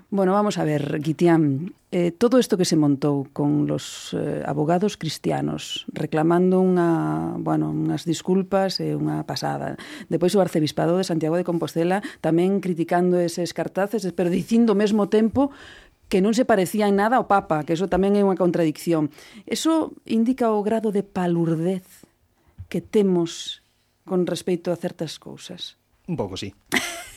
Bueno, vamos a ver, Guitián, eh, todo isto que se montou con los eh, abogados cristianos reclamando unha, bueno, unhas disculpas e unha pasada. Depois o arcebispado de Santiago de Compostela tamén criticando eses cartaces, pero dicindo ao mesmo tempo que non se parecía en nada ao Papa, que eso tamén é unha contradicción. Eso indica o grado de palurdez que temos con respecto a certas cousas. Un pouco, sí.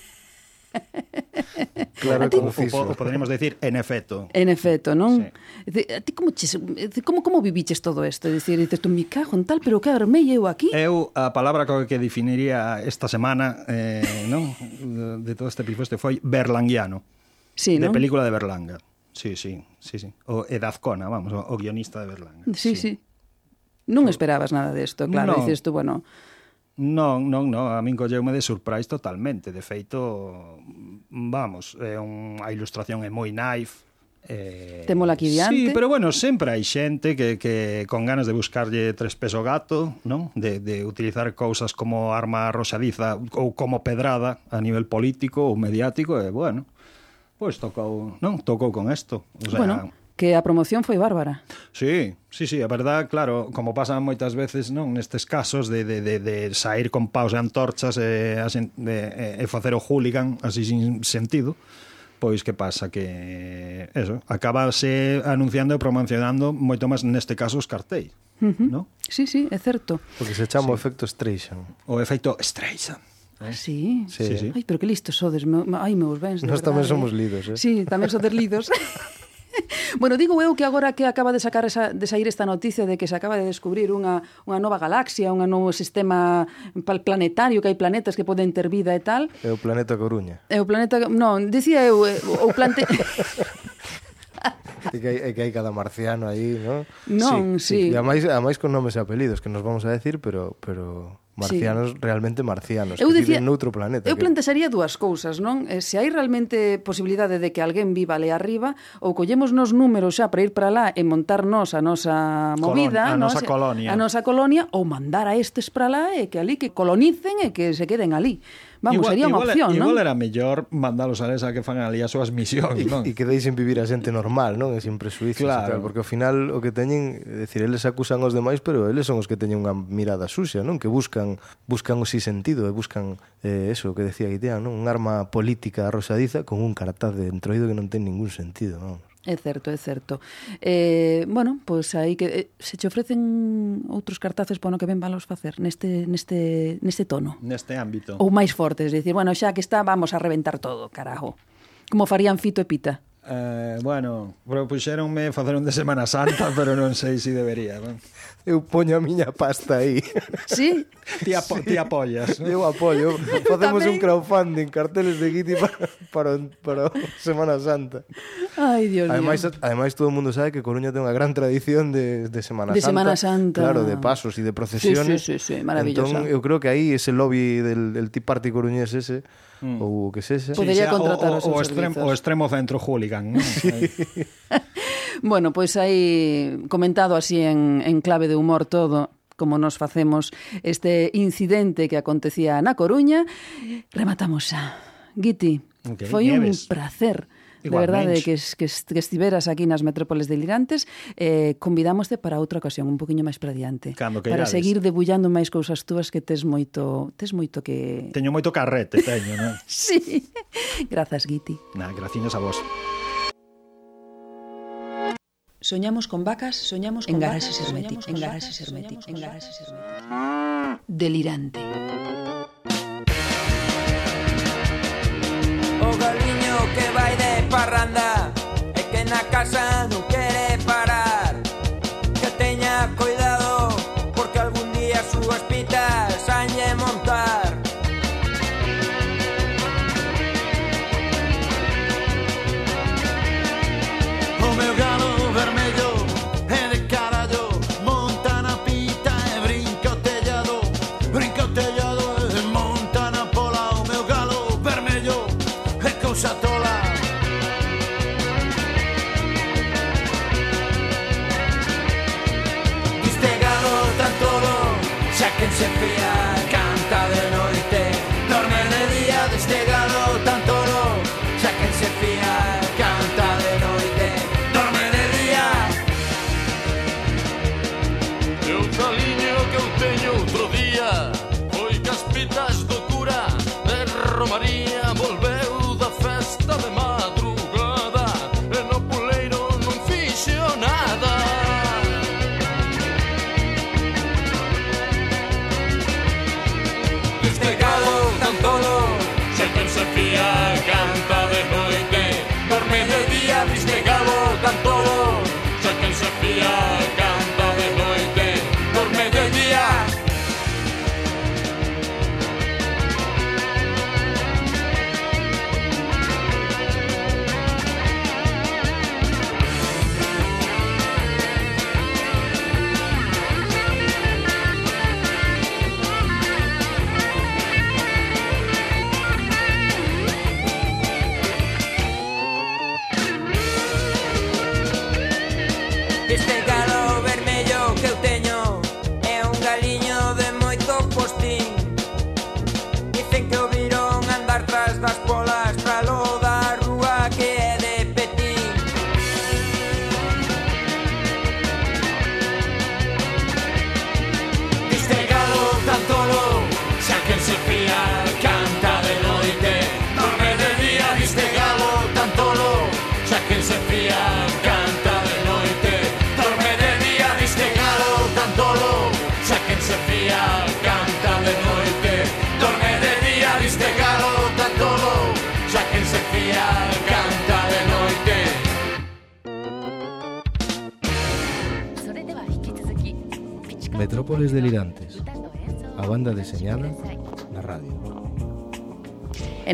Claro, ti, como fixo. O, o poderíamos decir, en efecto. En efecto, non? Sí. A ti como, ches, como, como viviches todo isto? Dicir, dices, tú mi cago en tal, pero que armei eu aquí? Eu, a palabra que definiría esta semana, eh, non? De todo este pifoste foi berlanguiano. Sí, non? De película de Berlanga. Sí, sí, sí, sí. O Edazcona, vamos, o guionista de Berlanga. Sí, sí. sí. Non esperabas nada desto, claro, no. dices tú, bueno, Non, non, non, a min colleume de surprise totalmente. De feito, vamos, é un, a ilustración é moi naive. Eh, Témola aquí diante. Sí, pero bueno, sempre hai xente que, que con ganas de buscarlle tres peso gato, non? De, de utilizar cousas como arma roxadiza ou como pedrada a nivel político ou mediático, e bueno, pois pues tocou, non? Tocou con isto. O sea, bueno, que a promoción foi bárbara. Sí, sí, sí, a verdad, claro, como pasa moitas veces non nestes casos de, de, de, de sair con paus e antorchas e, e, e facer o hooligan así sin sentido, pois que pasa que eso, acabase anunciando e promocionando moito máis neste caso os cartéis, uh -huh. ¿no? Sí, sí, é certo. Porque se chama sí. o efecto Streisand. O efecto Streisand. Eh? Ah, sí? Sí, sí. Ai, pero que listos sodes. Ai, meus bens, Nós verdade, tamén somos lidos, eh? Sí, tamén sodes lidos. bueno, digo eu que agora que acaba de sacar esa, de sair esta noticia de que se acaba de descubrir unha, unha nova galaxia, un novo sistema planetario, que hai planetas que poden ter vida e tal. É o planeta Coruña. É o planeta... Non, dicía eu, eh, o plante... e que hai, que hai cada marciano aí, non? Non, sí. sí. sí. E a máis con nomes e apelidos que nos vamos a decir, pero... pero marcianos sí. realmente marcianos eu decía, que viven noutro planeta. Eu que... plantexaría dúas cousas, non? Eh, se hai realmente posibilidade de que alguén viva ali arriba ou collemos nos números xa para ir para lá e montar nos a nosa movida, Colon, a nosa colonia. A nosa colonia ou mandar a estes para lá e que ali que colonicen e que se queden ali. Vamos, igual, sería unha opción, igual, non? Igual era mellor mandalos a esa que fan ali as súas misións, non? E que deixen vivir a xente normal, non? E sin presuizos claro. e tal, porque ao final o que teñen, é dicir, eles acusan os demais, pero eles son os que teñen unha mirada suxa, non? Que buscan buscan o si sentido, e buscan eh, eso que decía Guitean, non? Un arma política rosadiza con un cartaz de entroido que non ten ningún sentido, non? É certo, é certo. Eh, bueno, pois pues aí que eh, se che ofrecen outros cartazes para no que ven valos facer neste neste neste tono. Neste ámbito. Ou máis fortes, dicir, bueno, xa que está, vamos a reventar todo, carajo. Como farían Fito e Pita. Eh, bueno, propuxeronme facer un de Semana Santa, pero non sei se si debería. Bueno eu poño a miña pasta aí. Sí? Ti, apo sí. ti apoias. Eu apoio. Facemos un crowdfunding, carteles de Kitty para, para, para Semana Santa. Ai, Dios ademais, mío. Ademais, todo o mundo sabe que Coruña ten unha gran tradición de, de Semana de Santa. De Semana Santa. Claro, de pasos e de procesiones. Sí, sí, sí, sí maravillosa. Entón, eu creo que aí ese lobby del, del Tea Party coruñés ese, mm. ou o que sexa. Podería sí, ah, contratar o, o, o, extremo, o extremo centro hooligan. ¿no? Sí. Bueno, pois pues aí comentado así en, en clave de humor todo como nos facemos este incidente que acontecía na Coruña. Rematamos xa. Guiti, okay, foi nieves. un placer Igualmente. De verdade que, que, que estiveras aquí nas metrópoles delirantes eh, Convidámoste para outra ocasión Un poquinho máis para diante Cando Para seguir debullando máis cousas túas Que tes moito, tes moito que... Teño moito carrete, teño, non? sí Grazas, Guiti nah, Graciñas a vos Soñamos con vacas, soñamos con en garajes herméticos, en garajes herméticos, en garajes herméticos. Delirante. que eu tenho.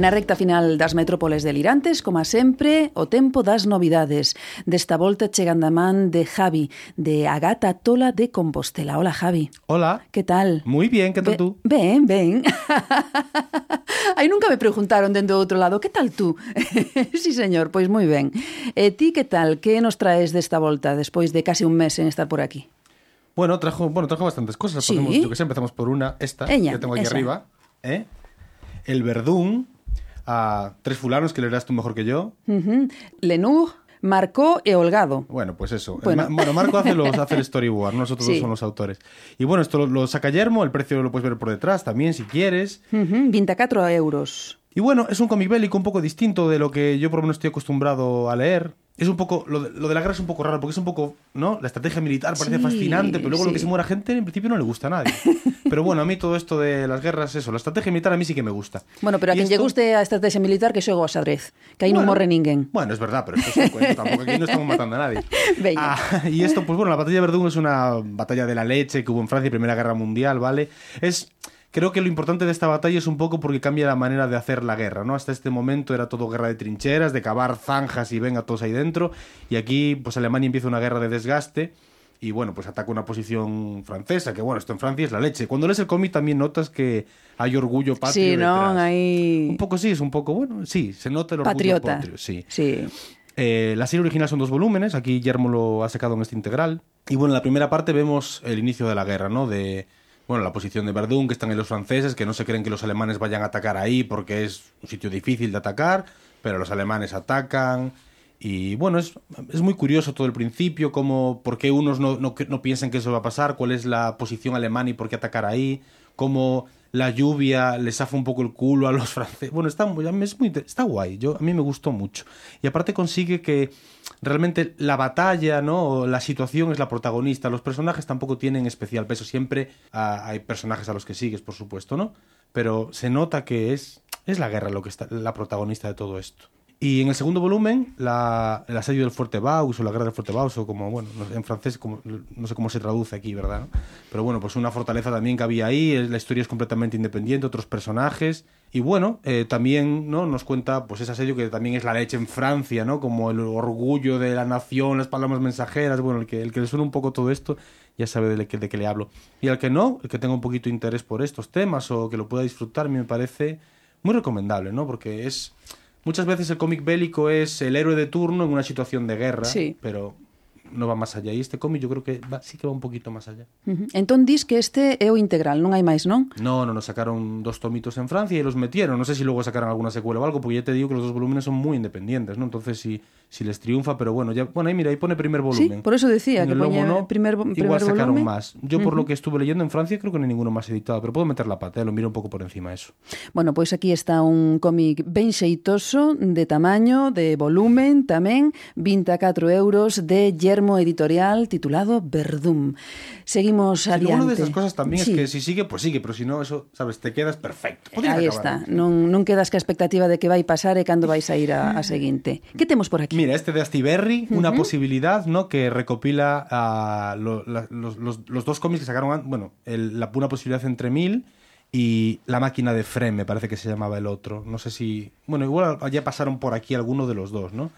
Na recta final das metrópoles delirantes, como sempre, o tempo das novidades. Desta volta chegan da man de Javi, de Agata Tola de Compostela. Hola, Javi. Hola. Que tal? Moi bien, que tal tú? Ben, ben. Aí nunca me preguntaron dende outro lado, que tal tú? sí, señor, pois moi ben. E ti que tal? Que nos traes desta volta despois de casi un mes en estar por aquí? Bueno, trajo, bueno, trajo bastantes cosas. Sí. Podemos, yo que sé, empezamos por una, esta, Ella, que tengo aquí esa. arriba. ¿eh? El verdún, a tres fulanos que leerás tú mejor que yo. Uh -huh. Lenur, Marcó e Holgado. Bueno, pues eso. Bueno. Ma- bueno, Marco hace, los, hace el storyboard, nosotros Sí. dos son los autores. Y bueno, esto lo, lo saca Yermo, el precio lo puedes ver por detrás también si quieres. Uh -huh. 24 euros. Y bueno, es un cómic bélico un poco distinto de lo que yo por lo menos estoy acostumbrado a leer. Es un poco, lo de, lo de la guerra es un poco raro, porque es un poco, ¿no? La estrategia militar parece Sí, fascinante, pero luego lo que sí. se muera gente en principio no le gusta a nadie. pero bueno, a mí todo esto de las guerras, eso, la estrategia militar a mí sí que me gusta. Bueno, pero a Y lle esto- guste a estrategia militar que xogo ao xadrez, que non Bueno, morre ninguén. Bueno, es verdad, pero esto es un cuento, tampoco aquí no estamos matando a nadie. Veña. Ah, y esto, pues bueno, la batalla de Verdún es una batalla de la leche que hubo en Francia, Primera Guerra Mundial, ¿vale? Es. Creo que lo importante de esta batalla es un poco porque cambia la manera de hacer la guerra, ¿no? Hasta este momento era todo guerra de trincheras, de cavar zanjas y venga todos ahí dentro. Y aquí, pues Alemania empieza una guerra de desgaste y bueno, pues ataca una posición francesa, que bueno, esto en Francia es la leche. Cuando lees el cómic también notas que hay orgullo patrio Sí, detrás. non, aí... Un poco sí, es un poco, bueno, sí, se nota el orgullo Patriota. patrio, sí. Sí. Eh, la serie original son dos volúmenes, aquí Guillermo lo ha sacado en este integral. Y bueno, en la primera parte vemos el inicio de la guerra, ¿no? De, bueno, la posición de Verdún, que están ahí los franceses, que no se creen que los alemanes vayan a atacar ahí porque es un sitio difícil de atacar, pero los alemanes atacan. Y bueno, es, es muy curioso todo el principio, como por qué unos no, no, no piensan que eso va a pasar, cuál es la posición alemana y por qué atacar ahí, cómo la lluvia les zafa un poco el culo a los franceses. Bueno, está, muy- es muy, está guay, yo, a mí me gustó mucho. Y aparte consigue que realmente la batalla, ¿no? La situación es la protagonista. Los personajes tampoco tienen especial peso. Siempre hay personajes a los que sigues, por supuesto, ¿no? Pero se nota que es, es la guerra lo que está, la protagonista de todo esto. Y en el segundo volumen, la, el asedio del Fuerte Baus o la guerra del Fuerte Baus, o como, bueno, en francés, como, no sé cómo se traduce aquí, ¿verdad? Pero bueno, pues una fortaleza también que había ahí, la historia es completamente independiente, otros personajes. Y bueno, eh, también ¿no? nos cuenta pues ese asedio que también es la leche en Francia, ¿no? Como el orgullo de la nación, las palabras mensajeras, bueno, el que, el que le suena un poco todo esto ya sabe de, qué- de qué le hablo. Y al que no, el que tenga un poquito de interés por estos temas o que lo pueda disfrutar, me parece muy recomendable, ¿no? Porque es... Muchas veces el cómic bélico es el héroe de turno en una situación de guerra, Sí. pero no va más allá. Y este cómic yo creo que va- sí que va un poquito más allá. Uh -huh. Entón dis que este é o integral, non hai máis, non? No, no, nos sacaron dos tomitos en Francia y los metieron. No sé si luego sacarán alguna secuela o algo, porque ya te digo que los dos volúmenes son muy independientes, ¿no? Entonces si, si les triunfa, pero bueno, ya, bueno, ahí mira, ahí pone primer volumen. Sí, por eso decía En que poña no, primer, igual sacaron volumen. más. Yo por lo que estuve leyendo en Francia creo que no hay ninguno más editado, pero puedo meter la pata, ¿eh? lo miro un poco por encima eso. Bueno, pois aquí está un cómic ben xeitoso, de tamaño, de volumen tamén, 24 euros de Editorial, titulado Verdum. Seguimos Sí, adiante. Una de esas cosas también Sí. es que si sigue, pues sigue, pero si no, eso, ¿sabes? Te quedas perfecto. Acabar, está, ¿no? non, non quedas ca expectativa de que vai pasar e cando vais a ir a, a seguinte. Que temos por aquí? Mira, este de Astiberri, una posibilidad, ¿no? Que recopila lo- la- los, los- los dos cómics que sacaron, bueno, el- la, una posibilidad entre mil y La máquina de Frem, me parece que se llamaba el otro. No sé si, bueno, igual ya pasaron por aquí alguno de los dos, ¿no?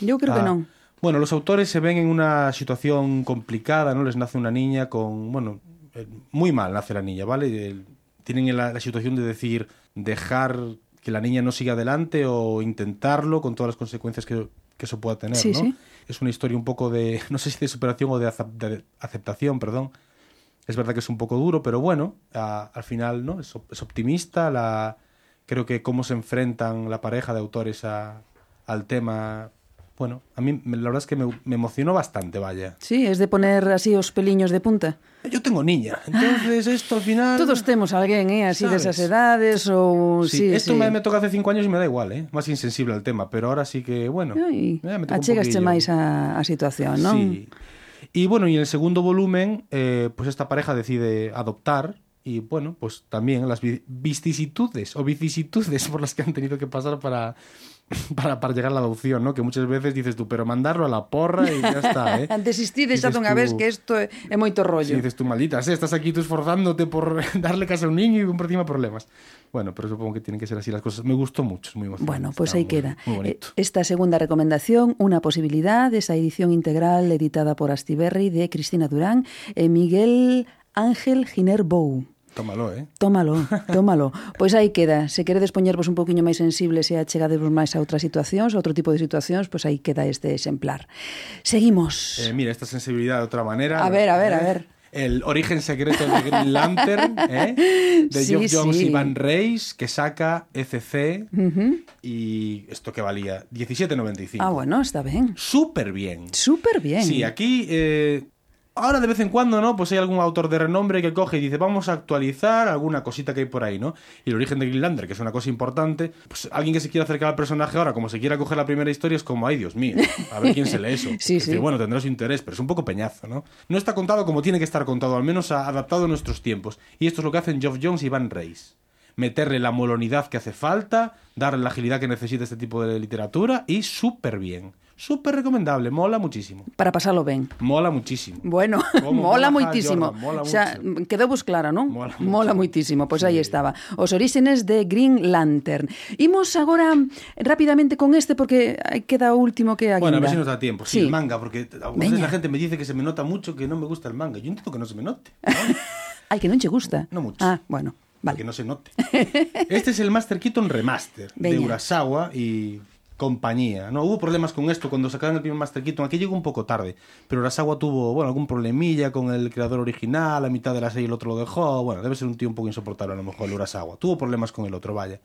Eu creo que Ah, non. Bueno, los autores se ven en una situación complicada, ¿no? Les nace una niña con, bueno, eh, muy mal nace la niña, ¿vale? El- tienen la, la situación de decir, dejar que la niña no siga adelante o intentarlo con todas las consecuencias que, que eso pueda tener, Sí, ¿no? sí. Es una historia un poco de, no sé si de superación o de, acep- de aceptación, perdón. Es verdad que es un poco duro, pero bueno, a- al final, ¿no? Es, es optimista, la, creo que cómo se enfrentan la pareja de autores a- al tema bueno, a mí la verdad es que me, me, emocionó bastante, vaya. Sí, es de poner así os peliños de punta. Yo tengo niña, ah. entonces esto al final... Todos temos alguén, eh, así ¿sabes? desas edades ou... Sí, sí, esto sí. me, me toca hace cinco años y me da igual, eh, Más insensible al tema, pero ahora sí que, bueno... Eh, me achegaste máis a, a situación, non? Sí. Y bueno, y en el segundo volumen, eh, pues esta pareja decide adoptar, y bueno, pues también las vicisitudes o vicisitudes por las que han tenido que pasar para para, para llegar a la adopción, ¿no? Que muchas veces dices tú, pero mandarlo a la porra y ya está, eh? Desistir dices tú, vez que isto é, é moito rollo. Sí, dices tú, maldita, eh? estás aquí tú esforzándote por darle casa a un niño y por encima problemas. Bueno, pero supongo que tienen que ser así las cosas. Me gustó mucho, es muy emocionante. Bueno, pues está ahí muy, queda. Muy eh, bonito. Esta segunda recomendación, Una posibilidad, esa edición integral editada por Astiberri de Cristina Durán e Miguel Ángel Giner Bou. Tómalo, ¿eh? Tómalo, tómalo. Pois aí queda. Se queredes poñervos un poquinho máis sensibles e achegadevos máis a outras situacións, a outro tipo de situacións, pois aí queda este exemplar. Seguimos. Eh, mira, esta sensibilidad de otra manera. A ver, a ver, a ¿eh? ver. El origen secreto de Green Lantern, ¿eh? de Sí, Jones sí. y Van Reis, que saca ECC. Y esto que valía 17.95. Ah, bueno, está ben. Súper bien. Súper bien. Sí, aquí. eh, ahora de vez en cuando, ¿no? Pues hay algún autor de renombre que coge y dice, vamos a actualizar alguna cosita que hay por ahí, ¿no? Y el origen de Green Lantern, que es una cosa importante, pues alguien que se quiera acercar al personaje ahora, como se quiera coger la primera historia, es como, ay, Dios mío, a ver quién se lee eso. Sí, Es decir, sí. bueno, tendrá su interés, pero es un poco peñazo, ¿no? No está contado como tiene que estar contado, al menos a- adaptado a nuestros tiempos. Y esto es lo que hacen Geoff Jones y Van Reis. Meterle la molonidad que hace falta, darle la agilidad que necesita este tipo de literatura y súper bien. Súper recomendable, mola muchísimo. Para pasalo ben. Mola muchísimo. Bueno, mola mola moitísimo. Jordan, mola Xa, mucho. quedou vos clara, non? Mola mola mucho. moitísimo. Pois aí estaba. Os orígenes de Green Lantern. Imos agora rapidamente con este porque queda o último que aguinda. Bueno, a ver si nos da tiempo. Sí, Sí. el manga, porque a veces la gente me dice que se me nota mucho que no me gusta el manga. Yo intento que no se me note. ¿no? Ai, que non che gusta? No mucho. Ah, bueno, Para que vale. no se note. Este es el Master Keaton Remaster de. Urasawa y compañía. No hubo problemas con esto cuando sacaron el primer Master Keaton. Aquí llegó un poco tarde, pero Urasawa tuvo bueno algún problemilla con el creador original. A mitad de la serie el otro lo dejó. Bueno, debe ser un tío un poco insoportable a lo mejor el Urasawa. Tuvo problemas con el otro, vaya.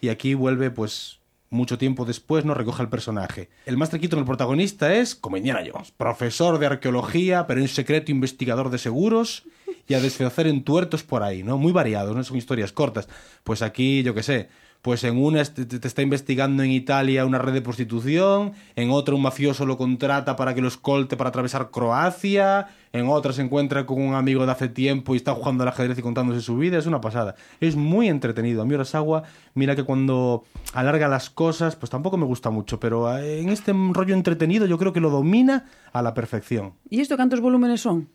Y aquí vuelve pues mucho tiempo después no recoge el personaje. El Master Keaton, el protagonista, es como Indiana Jones, profesor de arqueología, pero en secreto investigador de seguros y a deshacer entuertos por ahí, ¿no? Muy variados, no son historias cortas. Pues aquí, yo qué sé, pues en una te, está investigando en Italia una red de prostitución, en otra un mafioso lo contrata para que lo escolte para atravesar Croacia, en otra se encuentra con un amigo de hace tiempo y está jugando al ajedrez y contándose su vida, es una pasada. Es muy entretenido. A mí Urasawa, mira que cuando alarga las cosas, pues tampoco me gusta mucho, pero eh, en este rollo entretenido yo creo que lo domina a la perfección. E isto cantos volúmenes son?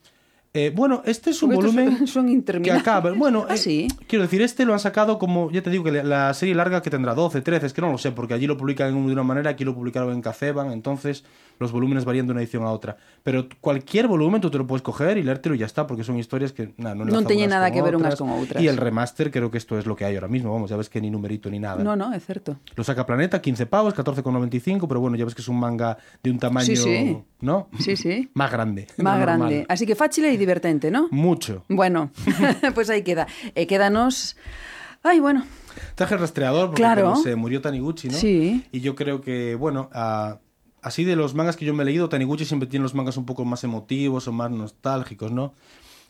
Eh, bueno, este es un Porque volumen son que acaba. Bueno, Ah, eh, sí. quiero decir, este lo han sacado como, ya te digo que la- la serie larga que tendrá 12, 13, es que no lo sé, porque allí lo publican de una manera, aquí lo publicaron en Caceban, entonces los volúmenes varían de una edición a otra. Pero cualquier volumen tú te lo puedes coger y leértelo y ya está, porque son historias que nah, no, teñen unas nada que ver otras. con outras. Y el remaster creo que esto es lo que hay ahora mismo, vamos, ya ves que ni numerito ni nada. No, no, é certo. Lo saca Planeta, 15 pavos, 14,95, pero bueno, ya ves que es un manga de un tamaño, Sí, sí. ¿no? Sí, sí. Más grande. de Más normal. grande. Así que fácil e divertente, ¿no? Mucho. Bueno, pues aí queda. E quédanos... Ay, bueno, Traje el rastreador porque Claro. se murió Taniguchi, ¿no? Sí. Y yo creo que, bueno, a- así de los mangas que yo me he leído, Taniguchi siempre tiene los mangas un poco más emotivos o más nostálgicos, ¿no?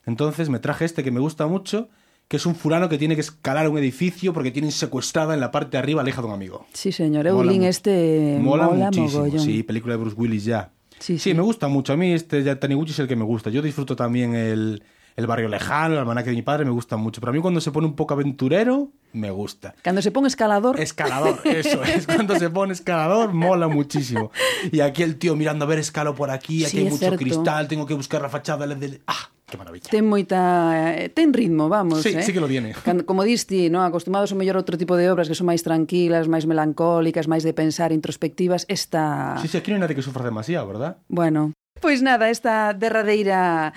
Entonces me traje este que me gusta mucho, que es un furano que tiene que escalar un edificio porque tienen secuestrada en la parte de arriba aleja de un amigo. sí, señor. Eu Mola lin mu- este mola, mola, muchísimo, mogollón. sí, película de Bruce Willis ya. Sí, sí. me gusta mucho. A mí este ya Taniguchi es el que me gusta. Yo disfruto también el, el barrio lejano, el almanaque de mi padre, me gusta mucho. Pero a mí cuando se pone un poco aventurero, me gusta. Cando se pon escalador... Escalador, eso es. Cuando se pone escalador, mola muchísimo. Y aquí el tío mirando a ver escalo por aquí, aquí Sí, hay mucho cierto. cristal, tengo que buscar la fachada del. ¡Ah! ¡Qué maravilla! Ten moita... Ten ritmo, vamos, Sí, eh? sí que lo tiene. Como diste, no, acostumados a mellor outro tipo de obras que son máis tranquilas, máis melancólicas, máis de pensar, introspectivas, esta... Sí, sí, aquí no hay nadie que sufra demasiado, ¿verdad? Bueno, pois nada, esta derradeira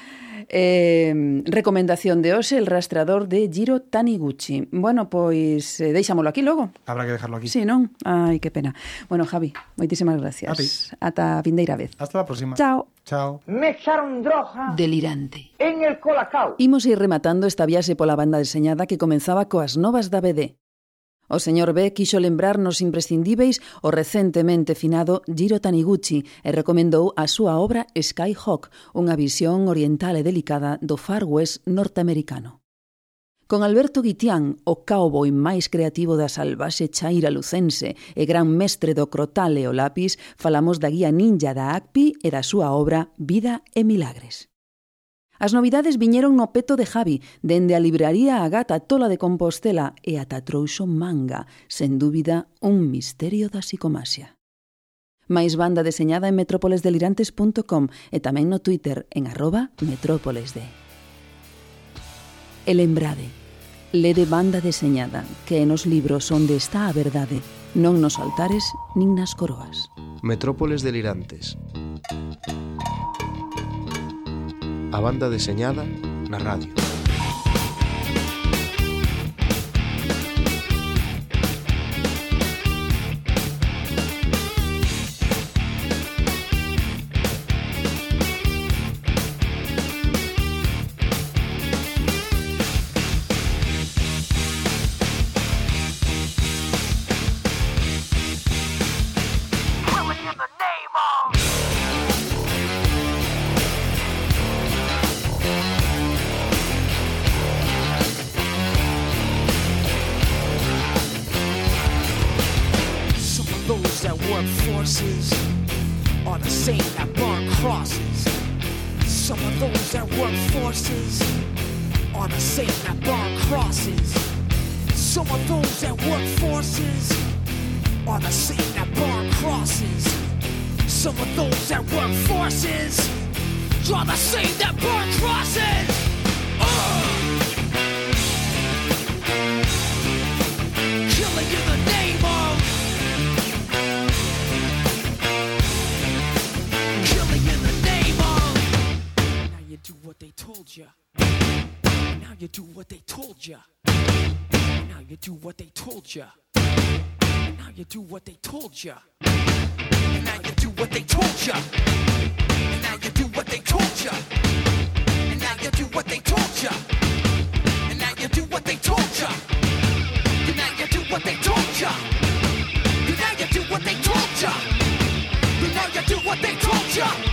Eh, recomendación de hoxe, el rastrador de Giro Taniguchi. Bueno, pois eh, deixámolo aquí logo. Habrá que dejarlo aquí. Sí, non? Ai, que pena. Bueno, Javi, moitísimas gracias. A ti. Ata vindeira vez. Hasta a próxima. Chao. Chao. Me echaron droga delirante en el colacao. Imos ir rematando esta viaxe pola banda deseñada que comenzaba coas novas da BD. O señor B quixo lembrarnos imprescindíveis o recentemente finado Jiro Taniguchi e recomendou a súa obra Skyhawk, unha visión oriental e delicada do Far West norteamericano. Con Alberto Guitián, o cowboy máis creativo da salvaxe chaira lucense e gran mestre do crotal e o lápis, falamos da guía ninja da ACPI e da súa obra Vida e Milagres. As novidades viñeron no peto de Javi, dende a libraría a gata Tola de Compostela e ata trouxo manga, sen dúbida un misterio da psicomasia. Máis banda deseñada en metrópolesdelirantes.com e tamén no Twitter en arroba metrópolesde. El Embrade. Lede banda deseñada, que nos libros onde está a verdade, non nos altares nin nas coroas. Metrópoles Delirantes. A banda deseñada na radio. Ya. Now you do what they told ya. Now you do what they told ya. Now you do what they told ya. Now you do what they told ya. Now you do what they told ya. And now you do what they told ya. And now you do what they told ya. And now you do what they told ya. And now you do what they told ya. And now you do what they told ya.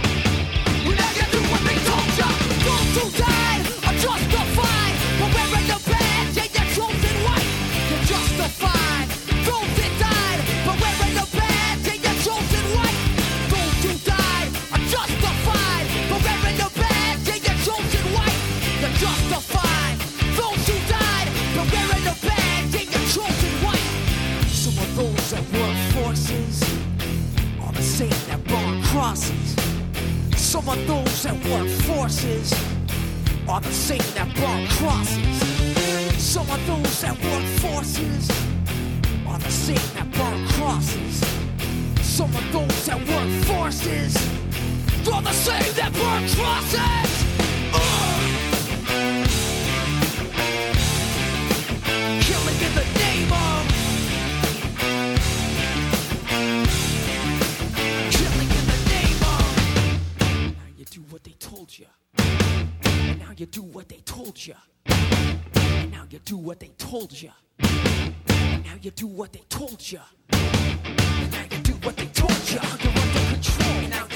Some of those that work forces are the same that burn crosses. Some of those that work forces are the same that burn crosses. Some of those that work forces are the same that burn crosses. Killing in the you do what they told you. And now you do what they told you. And now you do what they told you. And now you do what they told you. You're under control.